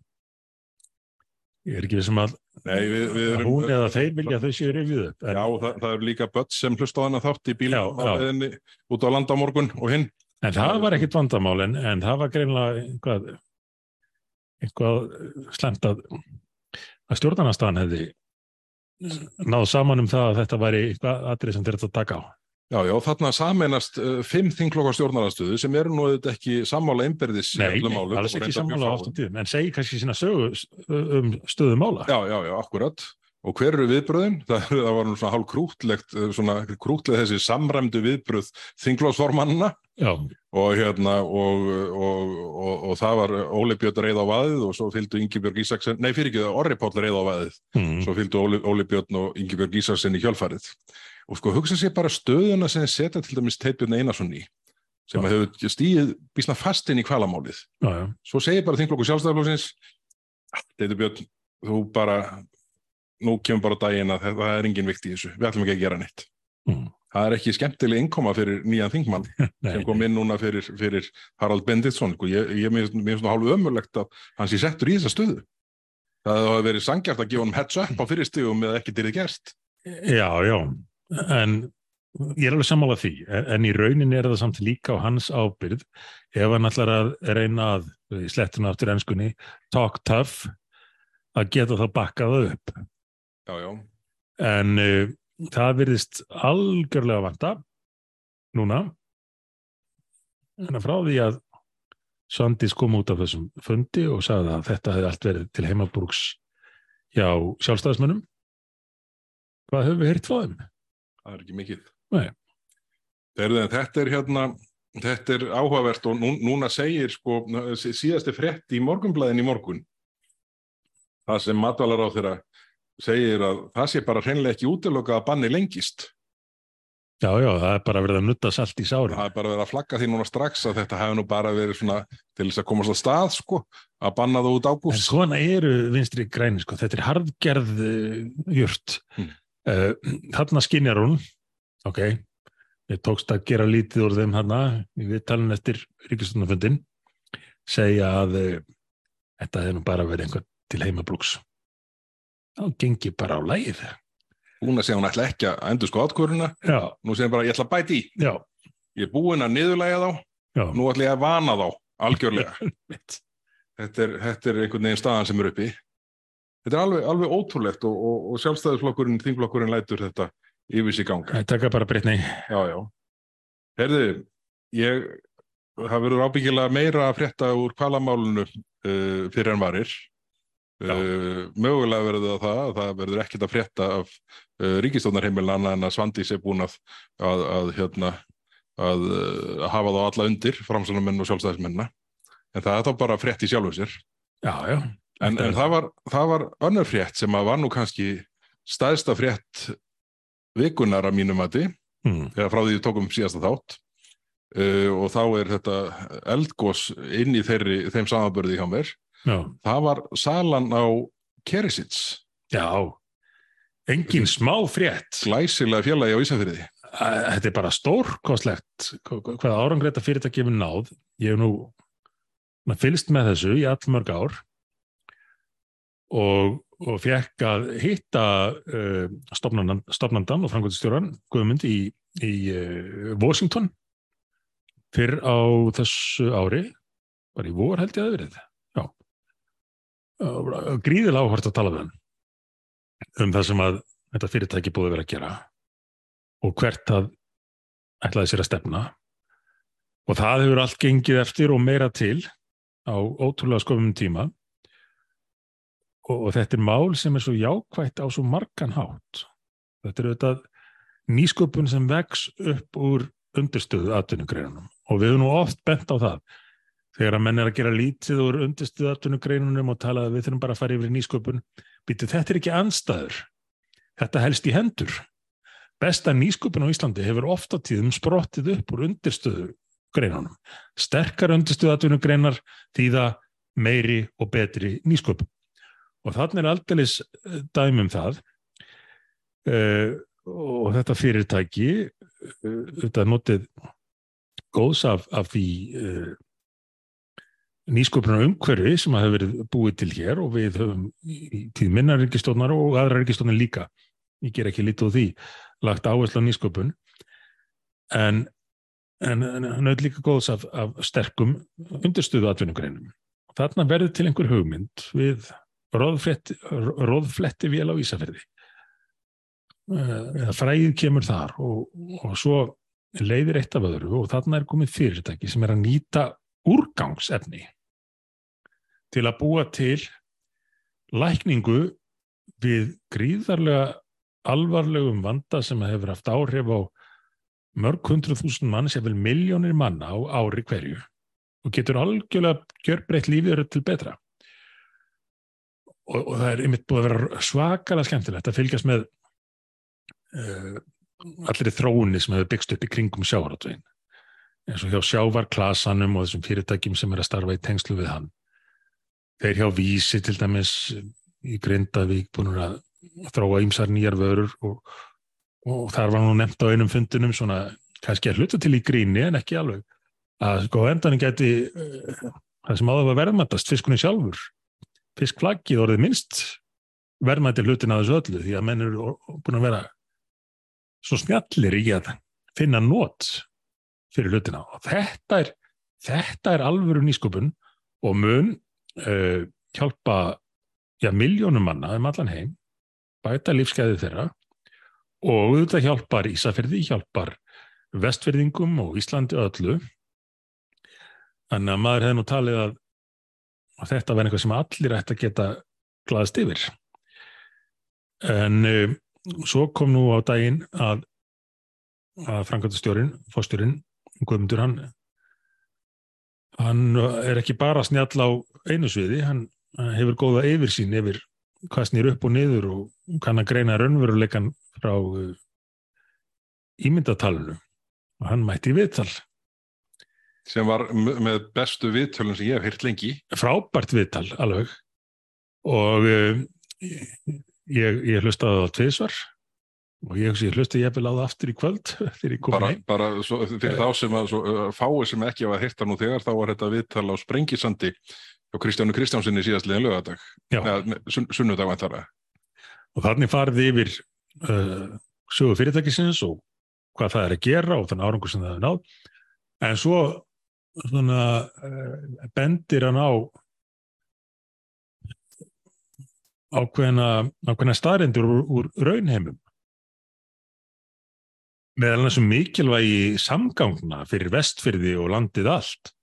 ég er ekki við sem að, nei, við, við erum, hún eða þeir vilja þau séu rifjuð upp en, Já, það, það eru líka börn sem hlusta hana þátt í bíl Já, á já. leiðinni út á land á morgun og hinn. en það var ekkit vandamál en, en það var greinlega einhvað eitthvað slemt að að stjórnarnastafan hefði náð saman um það að þetta væri eitthvað atrið sem þeir þetta taka á Já, já, þarna sameinast uh, fimm þinglokkar stjórnarastöðu sem eru nú auðvitað ekki sammála einberðis Nei, alls og ekki sammála fáum. oft á tíðum en segi kannski sína sögu um stöðu mála Já, já, já, akkurat. Og hver eru viðbröðin? Það, það var nú svona hálf krútlegt, eh, svona krútleg þessi samræmdu viðbröð þinglósformannina já, og hérna og, og, og, og það var Óli Björn reið á vaðið og svo fylgdu Ingibjörg Ísaksen, nei fyrir ekki það, Orri Páll reið á vaðið, mm, svo fylgdu Óli, Óli Björn og Ingibjörg Ísaksen í kjölfarið. Og sko hugsa sér bara stöðuna sem setja til dæmis Teitbjörn Einarsson í, sem Já. hefur stíð bísna fast inn í kvalamálið. já, já, Svo segir bara þinglokku sjálfstæðarflóksins, Teitbjörn, þú bara, nú kemur bara daginn að það er engin vikt í þessu, við ætlum ekki að gera neitt. mm, Það er ekki skemmtileg innkoma fyrir nýjan þingmann sem kom inn núna fyrir, fyrir Harald Benditsson sko. ég, ég mér finnst svona hálf ömurlegt að hann sé settur í þessa stöðu það hefði verið sangjart að gefa hann heads up á fyrirstigum eða ekki til þið gerst já, já en ég er alveg sammála því. En, en í raunin er það samt líka á hans ábyrð ef hann ætlar að reyna að í slettuna aftur ennskunni talk tough að geta það bakkað upp. Já, já, en uh, það virðist algjörlega vanta núna. En að frá því að Svandís kom út af þessum fundi og sagði að þetta hefði allt verið til heimabúrks hjá sjálfstæðismönnum hvað höfum við frá þeim? Það er ekki mikið. En þetta er hérna þetta er áhugavert og nú, núna segir sko, sí- síðasti frétt í morgunblæðin í morgun það sem matvalar á þeirra segir að það sé bara hreinlega ekki útiloka að banni lengist. Já, já, það er bara verið að nutta salt í sárin. Það er bara verið að flagga því núna strax að þetta hefði nú bara verið svona til þess að komast á stað sko, að banna það út En ágúst svona eru vinstri græni, sko, þetta er harðgerð uh, jurt. Mm. Uh, þarna skinjar hún, ok, ég tókst að gera lítið úr þeim þarna, við talin eftir ríkistofnafundin, segja að uh, þetta hefði nú bara verið einhvern til heimabrúks. Þá gengi bara á lægið. búin að segja hún ætla ekki að endur sko átkvöruna Já, nú segir hún bara ég ætla að bæti í. Já, ég er búin að niðurlæga þá, já. nú ætla ég að vana þá algjörlega. Þetta er, þetta er einhvern veginn staðan sem er uppi þetta er alveg, alveg ótrúlegt og, og, og sjálfstæðisflokkurinn, þingflokkurinn lætur þetta yfir sig ganga Það taka bara breytni. já, já. Herði, ég það verður ábyggilega meira að frétta úr kvalamálunu uh, fyrir en varir uh, mögulega verður það það að það verður ekkert að frétta af uh, ríkistofnarheimilin annað en að Svandís er búin að, að, að, hérna, að, uh, að hafa þá alla undir framsvonamenn og sjálfstæðismennina en það er þá bara frétt í sjálfu sér Já, já. En, en það, var, það var önnur frétt sem að var nú kannski stæðsta frétt vikunar að mínum mati Mm. þegar frá því við tókum síðasta þátt uh, og þá er þetta eldgós inn í þeirri, þeim samanbörði hjá mér. Já, Það var salan á Kerisits, já. Engin smá frétt. glæsilega félagi á Ísafyrði. Æ, þetta er bara stórkostlegt hvaða fyrirtæki hefur náð ég hef nú na, fylgst með þessu í allmörg ár og, og fekk að hitta uh, stopnandan, stopnandan og framkvæmstjóran Guðmund í, í uh, Washington fyrr á þessu ári, bara í vor held ég að verið, já. Gríðilega áhört að tala við hann um það sem að þetta fyrirtæki búið vera að gera og hvert að ætlaði sér að stefna. Og það hefur allt gengið eftir og meira til á ótrúlega skofum tíma og, og þetta er mál sem er svo jákvægt á svo margan hátt. Þetta er auðvitað nýsköpun sem vex upp úr undirstöðu atvinnugreinunum. Og við höfum nú oft bent á það. Þegar að menn er að gera lítið úr undirstöðu atvinnugreinunum og tala að við þurfum bara að fara yfir í nýsköpun býtu þetta er ekki anstæður þetta helst í hendur. Besta nýsköpun á Íslandi hefur ofta tíðum sprottið upp úr undirstöðu greinunum. Sterkar undirstöðu atvinnugreinar þýða meiri og betri nýsköpun og þannig er aldeilis dæmum það uh, og þetta fyrirtæki uh, þetta notið góðs af, af því uh, nýsköpunar umhverfi sem hafa verið búið til hér og við höfum í tíð minna ríkistónar og aðra ríkistónar líka. Ég ger ekki lítið á því lagt áherslu á nýsköpun. En en hann auðvitað líka góðs af, af sterkum undirstöðu atvinnugreinum þarna verður til einhver hugmynd við róðfletti, vél á Ísafjörði eða fræðið kemur þar og, og svo leiðir eitt af öðru og þarna er komið fyrirtæki sem er að nýta úrgangsefni til að búa til lækningu við gríðarlega alvarlegum vanda sem hefur haft áhrif á mörg hundruð þúsund mann sem vel miljónir manna á ári hverju og getur algjörlega gjörbreytt lífið til betra og, og það er einmitt búið að vera svakalega skemmtilegt að fylgjast með uh, allir þróunni sem hefur byggst upp í kringum sjávaráttvegin eins og hjá sjávarklasanum og þessum fyrirtækjum sem er að starfa í tengslu við hann. Þeir hjá vísi til dæmis í Grindavík búin að þróa ímsar nýjar vörur og, og þar var nú nefnt á einum fundunum svona kannski að hluta til í gríni en ekki alveg að sko endanin geti uh, það sem áður var verðmættast fiskunni sjálfur fiskflaggið orðið minnst verðmætti hlutin að þessu öllu því að menn eru búin að vera svo snjallir í að finna nót fyrir hlutina. Og þetta er, þetta er alvöru nýskupun og mun uh, hjálpa já, miljónum manna um allan heim bæta lífskeiði þeirra og auðvitað hjálpar Ísafjörði, hjálpar vestfjörðingum og Íslandi öllu. Þannig að maður hefði nú talið að, að þetta verði eitthvað sem allir ætti að geta glaðast yfir. En uh, svo kom nú á daginn að að Frankvæntastjórin, fórstjórin Guðmundur hann hann er ekki bara snjall á einu sviði, hann hefur góða yfirsýn yfir hvað snýr upp og niður og kann að greina raunveruleikan frá uh, ímyndatalunu og hann mætti viðtal sem var með bestu viðtölun sem ég hef hýrt lengi. Frábært viðtal alveg. Og uh, ég, ég hlustaði á tviðsvar og ég, ég hlusti ég vel á það aftur í kvöld þegar ég kom bara, heim. bara svo, fyrir uh, þá sem að svo, uh, fái sem ekki var hirta nú þegar þá var þetta viðtal á Sprengisandi og Kristjánu Kristjánsinni síðast liðan lögadag sun, sunnudag það og þannig farið yfir uh, sögu fyrirtækisins og hvað það er að gera og þannig árangur sem það er náð. En svo svona, uh, bendir hann á ákveðna, ákveðna staðrindur úr, úr raunheimum. Meðal þessum mikilvægi samgangna fyrir vestfyrði og landið allt.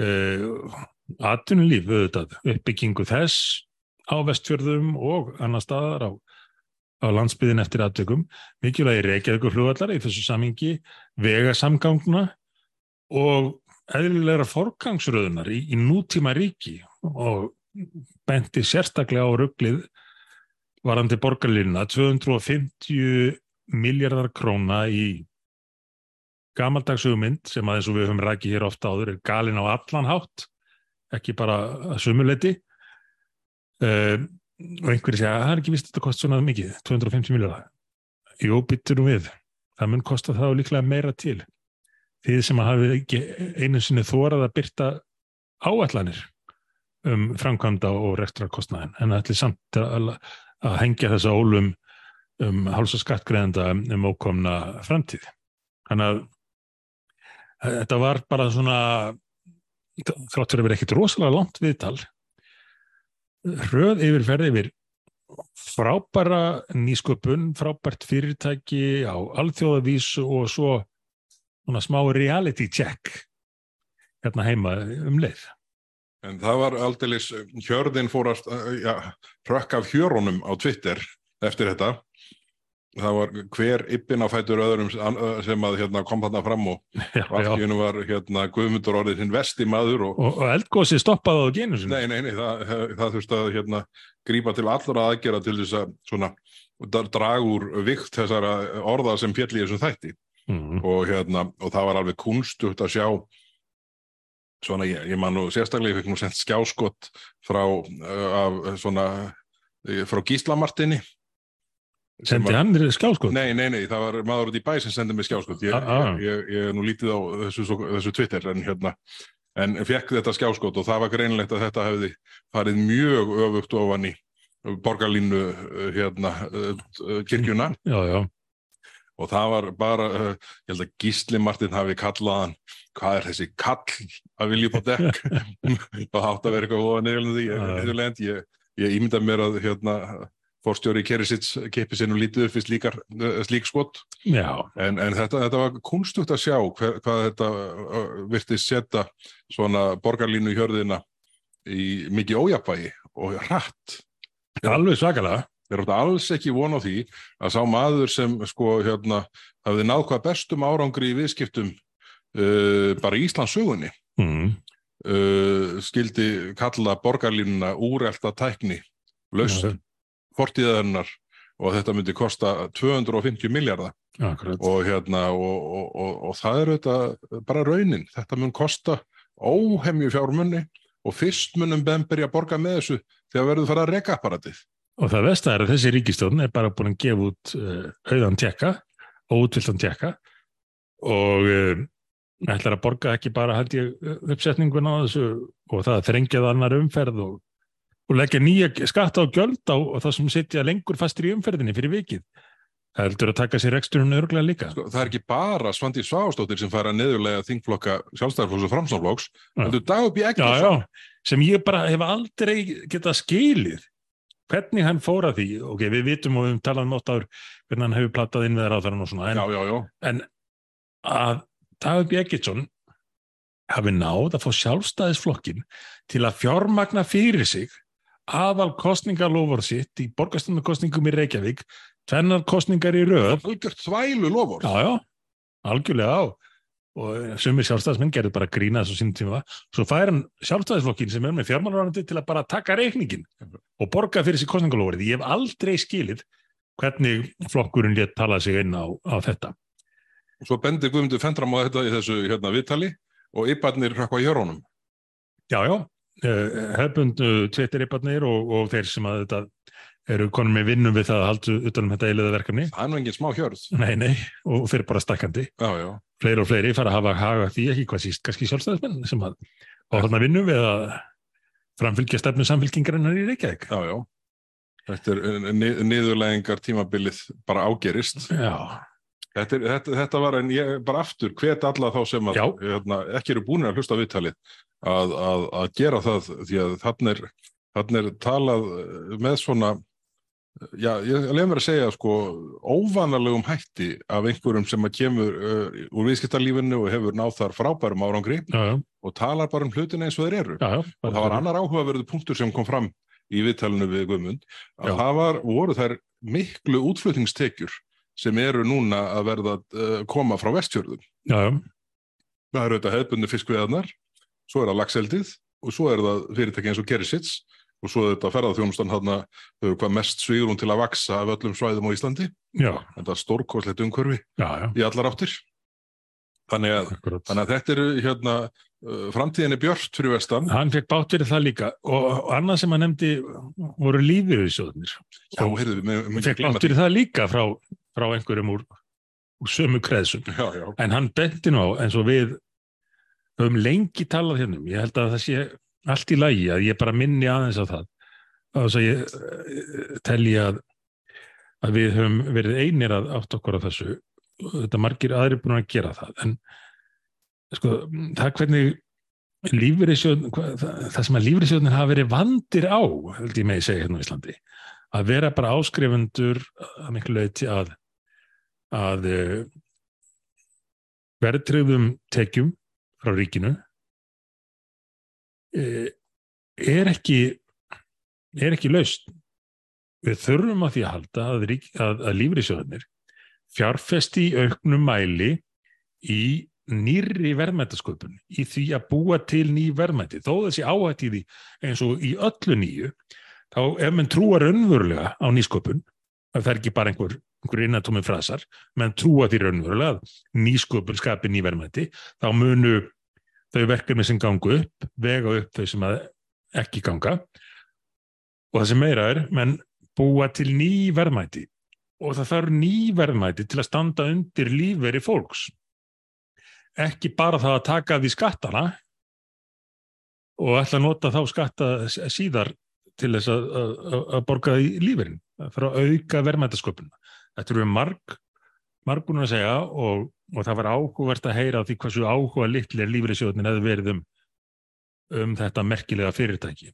Uh, atvinnulíf auðvitað, uppbyggingu þess á vestfjörðum og annar staðar á, á landsbyðin eftir aðtökum, mikilvægi reykjaðugur flugvallar í þessu samingi, vegasamgangna og eðlilegra forgangsröðunar í, í nútíma ríki og benti sérstaklega á rugglið varandi borgarlínuna 250 miljardar króna í gamaldagsugmynd sem aðeins og við höfum rækið hér ofta áður er galin á allan hátt ekki bara að sumuleiti uh, og einhverju segja að það er ekki vist að þetta kost svona mikið 250 miljardar jú, bytturum við það mun kosta þá líklega meira til því sem að hafi ekki einu sinni þórað að byrta áallanir um framkvæmda og rekstrakostnaðin en það ætli samt að, að hengja þessa ólum um háls og skattgreðenda um ókomna framtíð. Þannig að þetta var bara svona þráttur að vera ekkit rosalega langt viðtal röð yfirferði yfir frábæra nýsköpun, frábært fyrirtæki á alþjóðavísu og svo svona smá reality check hérna heima um leið. En það var aldeilis, hjörðin fórast, ja, hrökk af hjörunum á Twitter eftir þetta. Það var hver yppin á fætur öðrum sem að hérna, kom þarna fram og allt var hérna, Guðmundur orðið hinn vesti maður. Og, og, og eldgósi stoppaði á genu sinni? Nei, nei, nei, það, það þurfti að hérna, grípa til allra aðgera til þess að úr vikt þessara orða sem fjalli í þessum þætti. Mm. Og, hérna, og það var alveg kunstugt að sjá svona, ég, ég man nú sérstaklega, ég fikk nú sendt skjáskott frá, uh, af, svona, frá Gíslamartinni. Sendi var, hann skjáskott? Nei, nei, nei, það var maður út í bæ sem sendið mig skjáskott. Ég, ah, ah. ég, ég er nú lítið á þessu, þessu Twitter en hérna, en fekk þetta skjáskott og það var greinlegt að þetta hefði farið mjög öfugt ofan í borgarlínu hérna, kirkjuna. Já, já og það var bara, uh, ég held að Gísli Martin hafi kallaðan hvað er þessi kall að vilja upp á dekk? Og hátt að vera eitthvað hóða nefnilegnd ég, ég ímynda mér að hérna, fórstjóri Kerisits kepi sér nú lítið upp fyrir uh, slík skott en, en þetta, þetta var kunstugt að sjá hver, hvað þetta uh, virti setja svona borgarlínu hjörðina í mikið ójapvægi og hratt. Alveg svakalega Þeir eru alls ekki von á því að sá maður sem sko hérna hafði náð hvað bestum árangri í viðskiptum uh, bara í Íslands sögunni mm. uh, skildi kalla borgarlínuna úrelta tækni laust mm. fortíðarinnar og þetta myndi kosta 250 miljardar og hérna og, og, og, og það er þetta bara raunin, þetta mun kosta óhemju fjármunni og fyrst munum bemberi að borga með þessu þegar verður það að reka apparatið Og það vest að er að þessi ríkistjórn er bara búin að gefa út uh, auðan tjekka og útvildan tjekka og uh, ætlar að borga ekki bara held ég uppsetningun á þessu og það þrengjað annar umferð og, og leggja nýja skatta og gjöld á og það sem sitja lengur fastir í umferðinni fyrir vikið. Það heldur að taka sér eksturinn örglega líka. Sko, það er ekki bara Svandi Svástóttir sem fara neðurlega þingflokka sjálfstæðarflóks og framsáflóks, heldur dag upp í ekkert. Sem ég bara hef aldrei getað skilið hvernig hann fór að því, ok, við vitum og við talaðum nótt áður hvernig hann hefur plattað inn við ráðverðan og svona, en, já, já, já. en að David Begitsson hafi náð að fá sjálfstæðisflokkin til að fjármagna fyrir sig aðal kostningarlofur sitt í borgastunarkostningum í Reykjavík tvennar kostningar í röð algjört þvælu lofur já, já, algjörlega á og sumir sjálfstæðismenn gerði bara grína þessu sínum tíma, svo fær hann sjálfstæðisflokkin sem er með fjármálurarandi til að bara taka reikningin og borga fyrir þessi kostningalófrið. Ég hef aldrei skilið hvernig flokkurinn létt tala sig inn á, á þetta. Og svo bendir Guðmundur Fendram á þetta í þessu hérna, viðtali og ypparnir hrakka í hjórónum. Já, já, eh, hefbundu tveitir ypparnir og, og þeir sem að þetta eru konum með vinnum við það að haldu utanum þetta eiliða verkefni. Það er nú engin smá hjörð. Nei, nei, og eru bara stakkandi. Já, já. Fleiri og fleiri fara að hafa haga því ekki hvað síst, kannski sjálfstæðismenn sem að á þarna vinnum við að framfylgja stefnu samfylkingarinnar í Reykjavík. Já, já. Þetta er nið, niðurlegingar tímabilið bara ágerist. Já. Þetta, er, þetta, þetta var en ég bara aftur hvet alla þá sem að, hérna, ekki eru búin að hlusta viðtalið að, að, að gera það því að þannig er, er talað með svona Já, ég lef mér að segja sko óvanalegum hætti af einhverjum sem að kemur uh, úr viðskiptarlífinu og hefur náð þar frábærum árangri já, og talar bara um hlutina eins og þeir eru. Og það var annar áhugaverðu punktur sem kom fram í viðtalinu við Guðmund að það var, voru þær miklu útflutningstekjur sem eru núna að verða að uh, koma frá vestfjörðum. Það eru þetta hefðbunni fiskveðarnar svo er það lagseldið og svo er það fyrirtæki eins og Kerisits og svo þetta ferðarþjónustan hann hefur hvað mest svígrún til að vaksa af öllum svæðum á Íslandi. Já. en það er stórkoslegt umhverfi já, já. í allar áttir. Þannig að, þannig að þetta eru hérna, uh, framtíðinni Björn fyrir vestan. Hann fekk bátt fyrir það líka. Og, og annað sem hann nefndi voru lífið í sjóðunir og hann fekk bátt fyrir það líka frá, frá einhverjum úr, úr sömu kreðsum. En hann benti nú á eins og við höfum lengi talað hérna um. ég held að það sé allt í lagi að ég bara minni aðeins á það. Þess að ég telji að að við höfum verið einir að átt okkur á þessu. Þetta margir aðri búin að gera það. En sko, það hvernig lífriðsjóðn það, það sem að lífriðsjóðnir hafa verið vandir á held ég með að segja hérna á Íslandi að vera bara áskrifundur að miklu leiti að að verðtröfum tekjum frá ríkinu er ekki er ekki laust við þurfum að því að halda að, að, að lífriðsjóðnir fjárfesti í auknum mæli í nýri verðmættasköpun í því að búa til ný verðmætti þó þessi áhætt í því eins og í öllu nýju þá ef mann trúar önverulega á nýsköpun það er ekki bara einhver, einhver innatómi frasar menn trúa því önverulega að nýsköpun skapi ný verðmætti þá munu þau verkefni sem gangu upp vega upp þau sem ekki ganga og það sem meira er menn búa til ný verðmætti og það þarf ný verðmæti til að standa undir lífveri fólks. Ekki bara það að taka því skattana og ætla að nota þá skatta síðar til þess að, að, að borga í líferin. Það þarf að auka verðmætasköpunna. Þetta eru marg, margbúin að segja og, og það var áhugavert að heyra því hversu áhuga litlir lífeyrisjóðnin hefði verið um, um þetta merkilega fyrirtæki.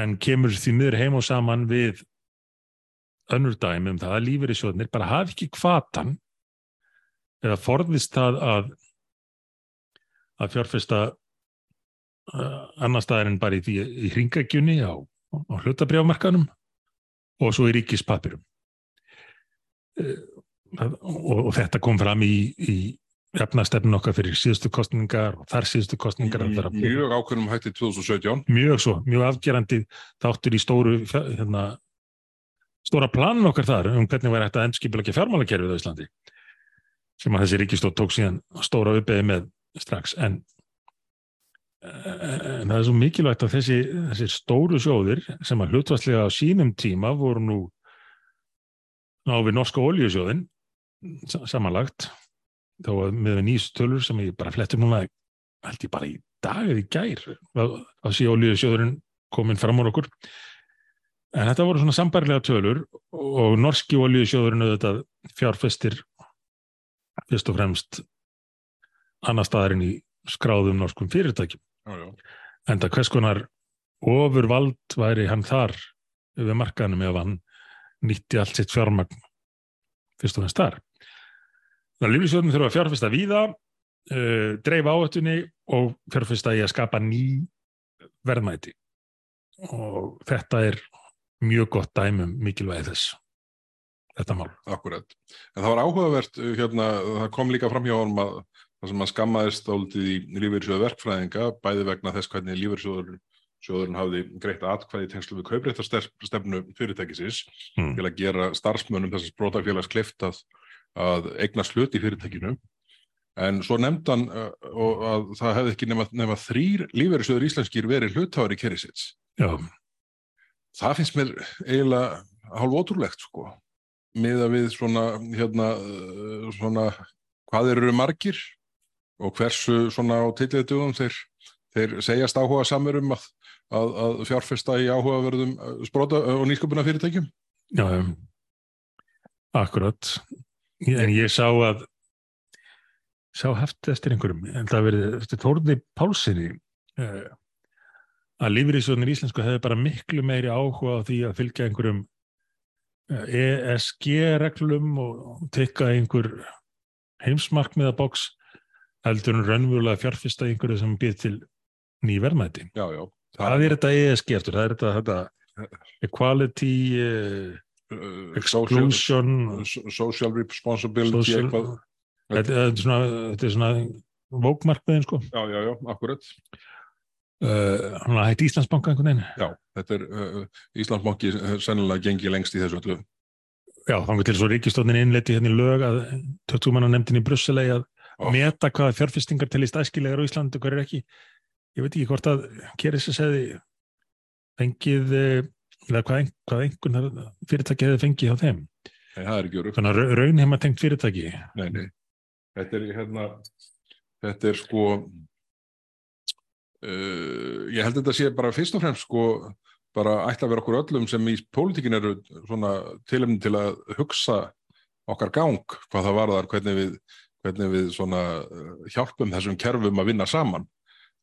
En kemur því miður heim og saman við önnur dæmi um það að lífeyrissjóðnir bara hafi ekki kvatan eða forðist það að að fjárfesta uh, annar staðar en bara í, því, í hringagjunni á, á hlutabrjámarkanum og svo í ríkispapirum uh, og, og þetta kom fram í, í efnastefnun okkar fyrir síðustu kostningar og þar síðustu kostningar Mjög ákveðnum hætti 2017 Mjög svo, mjög afgerandi þáttur í stóru hérna stóra planun okkar þar um hvernig væri hægt að endskipilegja fjármálakerfið á Íslandi sem að þessi ríkistótt tók síðan stóra uppeyði með strax. En, en það er svo mikilvægt að þessi, þessi stóru sjóðir sem að hlutvarslega á sínum tíma voru nú ná við norska oljusjóðin samanlagt þá með nýstölur sem ég bara flettum núna held ég bara í dag eða í gær að sé oljusjóðurinn komin fram á okkur En þetta voru svona sambarilega tölur og norski olíusjóðurinn auðvitað fjárfestir fyrst og fremst annar staðarinn í skráðum norskum fyrirtækjum. Já, já. En það hvers konar ofurvald væri hann þar við markanum ef hann nýtti allt sitt fjármagn fyrst og fremst þar. Lífisjóðunum þurfa að fjárfesta víða, uh, dreifa áhættunni og fjárfesta í að skapa ný verðmæti. Og þetta er mjög gott dæmum mikilvægi þess þetta mál. Akkurat. En það var áhugavert, uh, hérna, það kom líka fram hjá honum að það sem að skammaðist áldið í lífeyrisjóðu verkfræðinga, bæði vegna þess hvernig lífeyrisjóðurinn hafði greitt atkvæði tengslu við kaupréttarstefnu fyrirtækisins mm. til að gera starfsmönum þessars brótafélags klift að, eigna slut í fyrirtækinu. En svo nefndan uh, að það hefði ekki nema, nema þrýr lífeyrisjóður íslenskir verið hlutári kerisins. Já. Það finnst mér eiginlega hálf ótrúlegt sko. Með að við svona hérna uh, svona hvað eru margir og hversu svona á tilliðdugum þeir, þeir segjast áhuga samur um að, að, að fjárfesta í áhugaverðum uh, spróta uh, og nýsköpuna fyrirtækjum Já, akkurat en ég sá að sá haft eftir einhverjum en það verið eftir Þórni Pálssoni uh, að lífriðsjónir íslensku hefði bara miklu meiri áhuga á því að fylgja einhverjum ESG-reglum eh, e og tekka einhver heimsmarkmiðaboks heldur en raunverulega fjárfista einhverju sem býð til ný já. Það, það er þetta ESG eftir, það er þetta, þetta equality, uh, exclusion, social, social responsibility, social, eitthvað. Þetta er svona, svona vókmarkmiðin sko. Já, já, já, akkurat. Uh, hann var hægt Íslandsbanka einhvern veginn Já, þetta er uh, Íslandsbanki sennilega gengið lengst í þessu öllu Já, þannig til svo ríkistofnin innleiti hérna í lög að töttumanna nefndin í Brusseli að oh. meta hvaða fjárfestingar telist æskilegar á Íslandu, hver er ekki ég veit ekki hvort að Keris að segði fengið eða hvað, hvað einhvern fyrirtæki hefði fengið á þeim? Nei, það er ekki úr Þannig að raunheima tengt fyrirtæki? Nei, nei, þetta er hérna þetta er sko Uh, ég held að þetta sé bara fyrst og fremst sko bara ætla að vera okkur öllum sem í pólitíkin eru svona tilumni til að hugsa okkar gang hvað það varðar, hvernig við, hvernig við svona eh, hjálpum þessum kerfum að vinna saman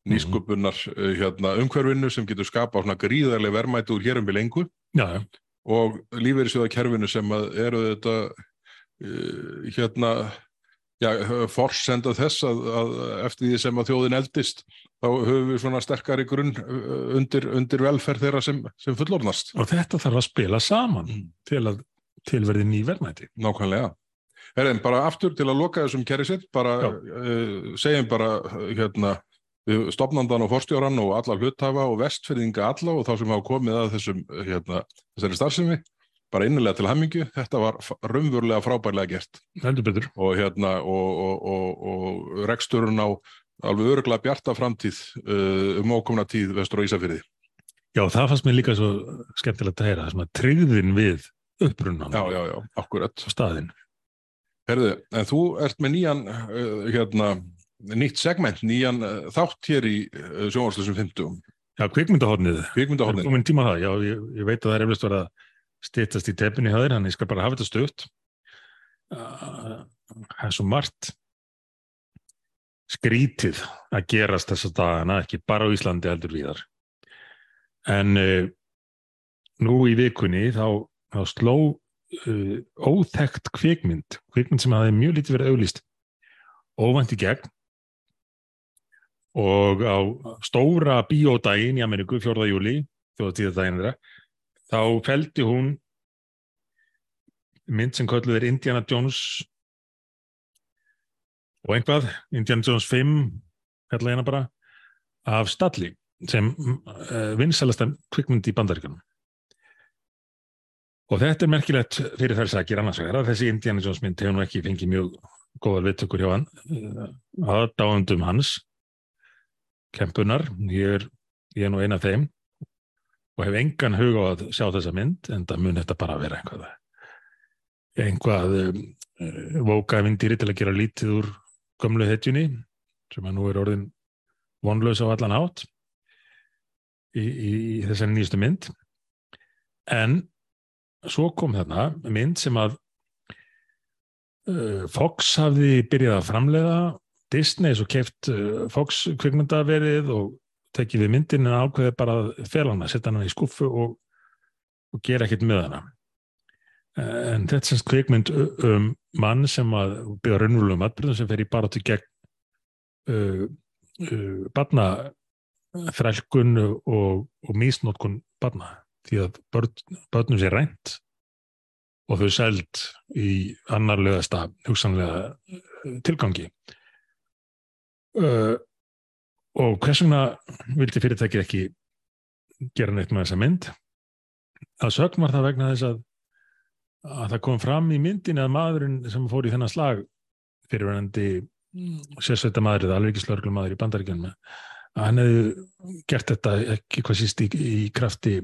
nýskupunar uh, hérna, umhverfinu sem getur skapað svona gríðarlega verðmæti úr hérum við lengu Já, og lífeyrissjóðakerfinu sem eru þetta uh, hérna já, forsenda þess að, að eftir því sem að þjóðin eldist þá höfum við svona sterkari grunn uh, undir, undir velferð þeirra sem, sem fullornast. og þetta þarf að spila saman Mm. til að tilverði ný verðmæti. Nákvæmlega. Herðin, bara aftur til að loka þessum kerri sitt, bara uh, segjum bara hérna stopnandan og forstjóran og alla hluthafa og vestfyrðinga alla og þá sem hafa komið að þessum hérna, þessari starfsemi, bara innilega til hammingju, þetta var raunverulega frábærlega gert og hérna og, og, og, og reksturinn á alveg öruglega bjarta framtíð uh, um ókomna tíð vestur á Ísafyrði. Já, það fannst mér líka svo skemmtilegt að heyra, það sem að tryggðin við upprunnan Já, já, já, akkurat. Herðu, en þú ert með nýjan uh, hérna, nýtt segment, nýjan uh, þátt hér í uh, sjónvarslusum 50, Já, kvikmyndahornið. Kvikmyndahornin. komin tíma það? Já, ég, ég veit að það er eflust verið að stýttast í tepinni hjá þér, þannig ég skal bara hafa þetta stutt. Uh, Það er svo margt skrítið að gerast þessa dagana, ekki bara á Íslandi heldur víðar. En uh, nú í vikunni þá, þá sló uh, óþekkt kvikmynd, kvikmynd sem hafði mjög lítið verið auglýst, óvænt í gegn og á stóra bíódaginn í Ameríku, 4. júli, þá feldi hún mynd sem kölluð er Indiana Jones og einhvað, Indiana Jones 5, kallaði hérna bara, af Stalli, sem uh, vinsalasta kvikmynd í bandaríkunum. Og þetta er merkilegt fyrir þær sakir annars vegar að þessi Indiana Jones mynd hefur nú ekki fengið mjög góðar viðtökur hjá hann, uh, aðdáðundum hans, kempunar, ég er, ég er nú eina af þeim og hef engan hug á að sjá þessa mynd en það mun þetta bara vera einhvað einhvað um, uh, vókaðvindýri til að gera lítið úr gömlu hetjunni sem að nú er orðin vonlaus á allan átt í, í, þessari nýjastu mynd. En svo kom þarna mynd sem að uh, Fox hafði byrjað að framleiða Disney svo keft uh, Fox kvikmyndaverið og tekið við myndin en ákveði bara að fela hana, setja hana í skuffu og, og gera ekkert með hana. En þetta er semst kvikmynd um mann sem að byggja raunverulegum atbyrðum sem fer í bara til gegn uh, uh, barna þrælkun og, og mísnótkun barna. Því að börn, börnum sé rænt og þau seld í annarlegasta hugsanlega uh, tilgangi uh, og hvers vegna vildi fyrirtækið ekki gera neitt með þessa mynd að sögn var það vegna þess að að það kom fram í myndin að maðurinn sem fór í þennan slag fyrirverandi sérsveita maður eða alveggislörglum maður í bandaríkjunum að hann hefði gert þetta ekki hvað síst í, í krafti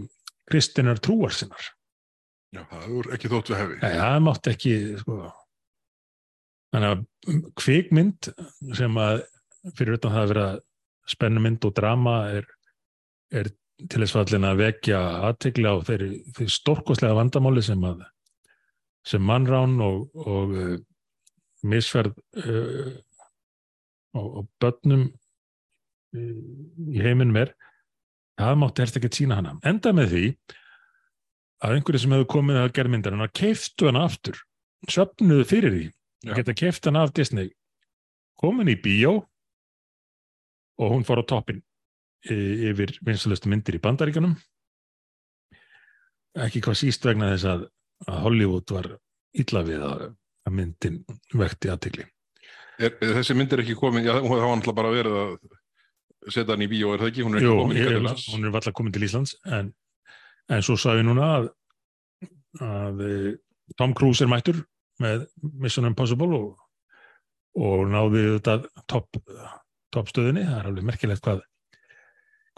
kristinar trúar sinnar Já, það er ekki þótt við hefi. Nei, það mátti ekki sko. þannig að kvikmynd sem að fyrir utan það að vera spennumynd og drama er, er til þess fallin að vekja aðtegla á þeirri, þeirri stórkoslega vandamáli sem að sem mannrán og, og uh, misferð uh, og, og börnum uh, í heiminum er það mátti helst ekki sína hana enda með því að einhverju sem hefur komið að gerð myndar hann keiftu hana aftur söpnuðu fyrir því Já. að geta keift hana af Disney komin í bíó og hún fór á toppin y- yfir vinsalustu myndir í bandaríkjunum. Ekki hvað síst vegna þess að, að Hollywood var illa við að, myndin vekti aðtikli þessi mynd er ekki komin, já, hún hafa náttúrulega bara verið að setja hann í bíó, er það ekki? Hún er ekki Jú, komin ég, hún er valla komin til Íslands en, en svo sagði núna að, að eh, Tom Cruise er mættur með Mission Impossible og, og náði þetta topp toppstöðinni, það er alveg merkilegt hvað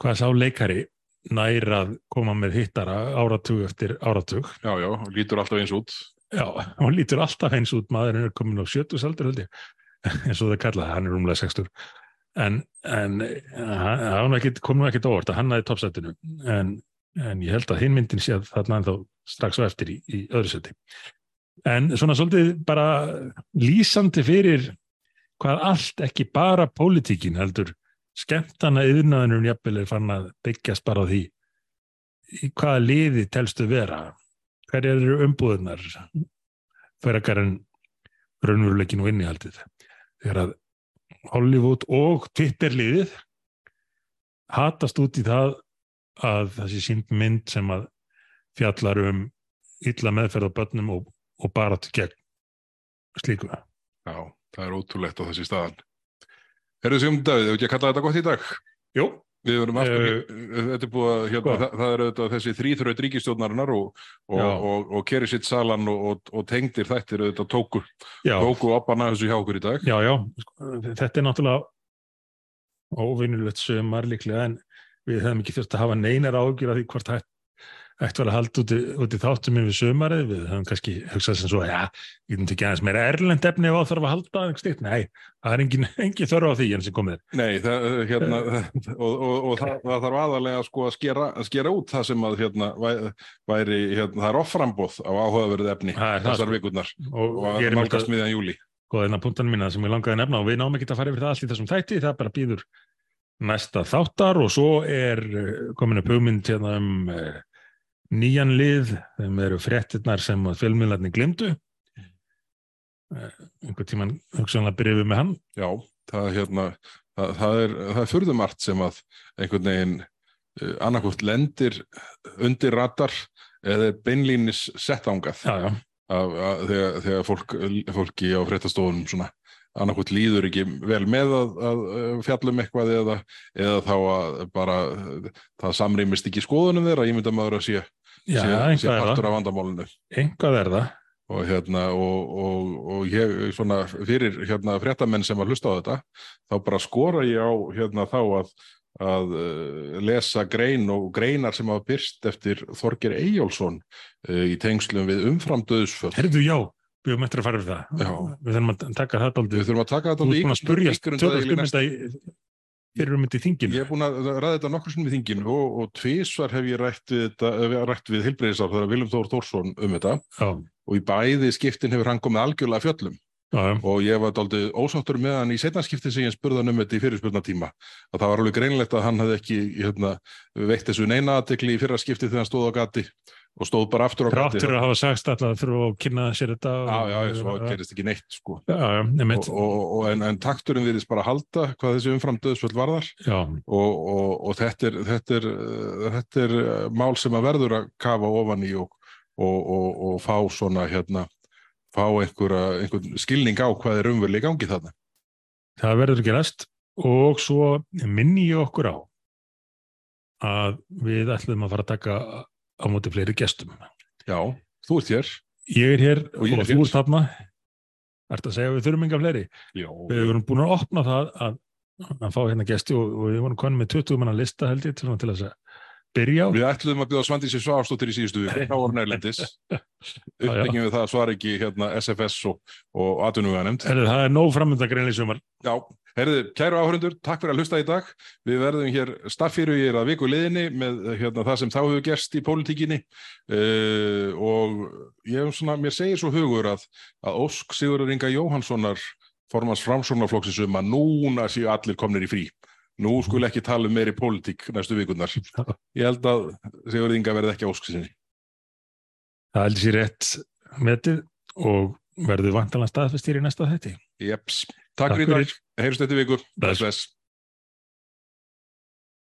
hvað sá leikari nær að koma með hittara áratug eftir áratug. Já, já, lítur alltaf eins út. Já, hún lítur alltaf eins út, maðurinn er komin á 70 saldur held ég, eins og það kallaði, hann er rúmlega 60 en, en hann, kom nú ekkit óvart að hann aði toppsættinu en en ég held að hinn myndin sé að þarna ennþá strax á eftir í, í öðru seti. En svona svolítið bara lýsandi fyrir hvað allt ekki bara pólitíkin heldur. Skemmtana yfirnaðinum jafnvel er fann að byggjast bara því í hvaða liði telstu vera. Hverja eru umbúðunar fyrir ekkar en raunveruleikin og innihaldið. Þegar að Hollywood og Twitter-liðið hatast út í það að þessi sínd mynd sem að fjallar um illa meðferð á börnum og, og bara til gegn slíku. Já, það er ótrúlegt á þessi staðan. Herðu Sigmund Davíð, hefur ekki að kalla þetta gott í dag? Jú. Eh, þetta er búið að, hérna, hvað? það, það er auðvitað þessi þrýþraut ríkistjórnarinnar og, og, og, og keri sitt salan og, og, og tengdir þættir auðvitað tóku, Já, tóku opana þessu hjá okkur í dag. já, já, sko, þetta er náttúrulega óvinnulegt sömar líklega en við hefum ekki þurft að hafa neinar ágjur af því hvort hægt, var að halda út í, út í þáttum yfir sömarið, við höfum kannski hugsað sem svo, já, við getum ekki aðeins meira erlend efni ef á þarf að halda, einhvers slíkt. nei, það er engin, engin þörf á því enn sem komið er. Nei, það, hérna, og, og, og það, það þarf aðalega sko að skera, að skera út það sem að hérna, væ- væri, hérna, það er offrambóð á áhugaverðu efni er þessar sko. vikurnar Og, og ég að er með nálgast miðjan júli. góðina punktanum mína sem ég langaði að nefna og við náum ekki að fara yfir það allt í þessum þætti, það bara býður næsta þáttar og svo er eh, komin upp hugmynd hérna um nýjan lið, þeim eru fréttirnar sem að fjölmiðlarnir glimtu uh, einhver tíman hugsanlega byrjuðum við með hann. Já, það, er, hérna, það, það er, það er furðumart sem að einhvern veginn uh, annarkvort lendir undir ratar eða beinlínis sett ángað já, já, af, af, þegar, þegar fólk, fólki á fréttastofunum svona annarkvort líður ekki vel með að, að uh, fjallum eitthvað eða, eða þá að bara það samrýmist ekki skoðunum þeirra, ég myndi að maður að sé, já sé, sé partur af vandamálinu. Einhvað er það. Og hérna og, og, og ég svona fyrir hérna fréttamenn sem að hlusta á þetta þá bara skora ég á hérna þá að að uh, lesa grein og greinar sem hafa byrst eftir Þorger Eyjólfsson uh, í tengslum við umframdöðsföll Herðu, já, við höfum eftir að fara yfir það. Já. við þurfum að taka Við aldrei þurfum að taka þú þetta ert búin að spurja ígrundaði í næsta- fyrir þetta í þinginu? Ég er búin að ræða þetta nokkur sinnum í þinginu og, og tvísvar hef ég rætt við, eh, við heilbreyðisar þegar Viljum Þór Þórsson um þetta. Já, og í bæði skiptin hefur hann komið algjörlega að fjöllum. Já, og ég var daldið ósáttur með hann í setnarskipti sem ég spurði hann um þetta í fyrirspurnatíma. Að það var alveg greinlegt að hann hefði ekki hérna, veitt þessu neina aðtekli í fyrra skipti þegar hann stóð á gati og stóð bara aftur á Rátt gati fyrir að hafa sagst alltaf þurfa að kynna sér þetta Já, já, svo gerist ekki neitt sko. Já, já, og, og, og, en, en takturinn virðist bara halda hvað þessi umfram döðsvöld varðar. Og, og, og þetta, er, þetta, er, þetta er uh, mál sem að verður að kafa ofan í og, og, og fá svona hérna fá einhverja, einhvern skilning á hvað er umverli í gangi þarna. Það verður ekki rest og svo minni ég okkur á að við ætlum að fara að taka á móti fleiri gestum. Já, þú ert hér Ég er hér Og og, er þú hér. ert þarna. Ertu að segja að við þurfum enga fleiri? Já, Við erum búin að opna það að, að fá hérna gesti og, og við vorum konum með 20 manna lista held ég til, til að byrja á. Við ætluðum að bjóða Svandísi Svafstóttir í síðustu viku, þá voru nærlendis uppbyggjum við það að svara ekki hérna, SFS og, og atvinnuga nefnd það er nóg framönda greinlega sumar. Já, herðu, kæru áhörundur, takk fyrir að hlusta í dag. Við verðum hér staffýrugir að viku liðinni með hérna, það sem þá hefur gerst í pólitíkinni. Uh, og ég svona, mér segir svo hugur að, að Ósk Sigurður Inga Jóhanssonar formans framsóknarflokksins um að núna séu allir komnir í frí. Nú skul ekki tala um meiri pólitík næstu vikurnar. Ég held að Sigurður Inga verði ekki Ósk sinni. Það heldur sér rétt metið og verður vantalega staðfestýr í næsta þetti. Jeps, takk, Takk fyrir í dag, fyrir. heyrjumst þetta viku Bless. bless.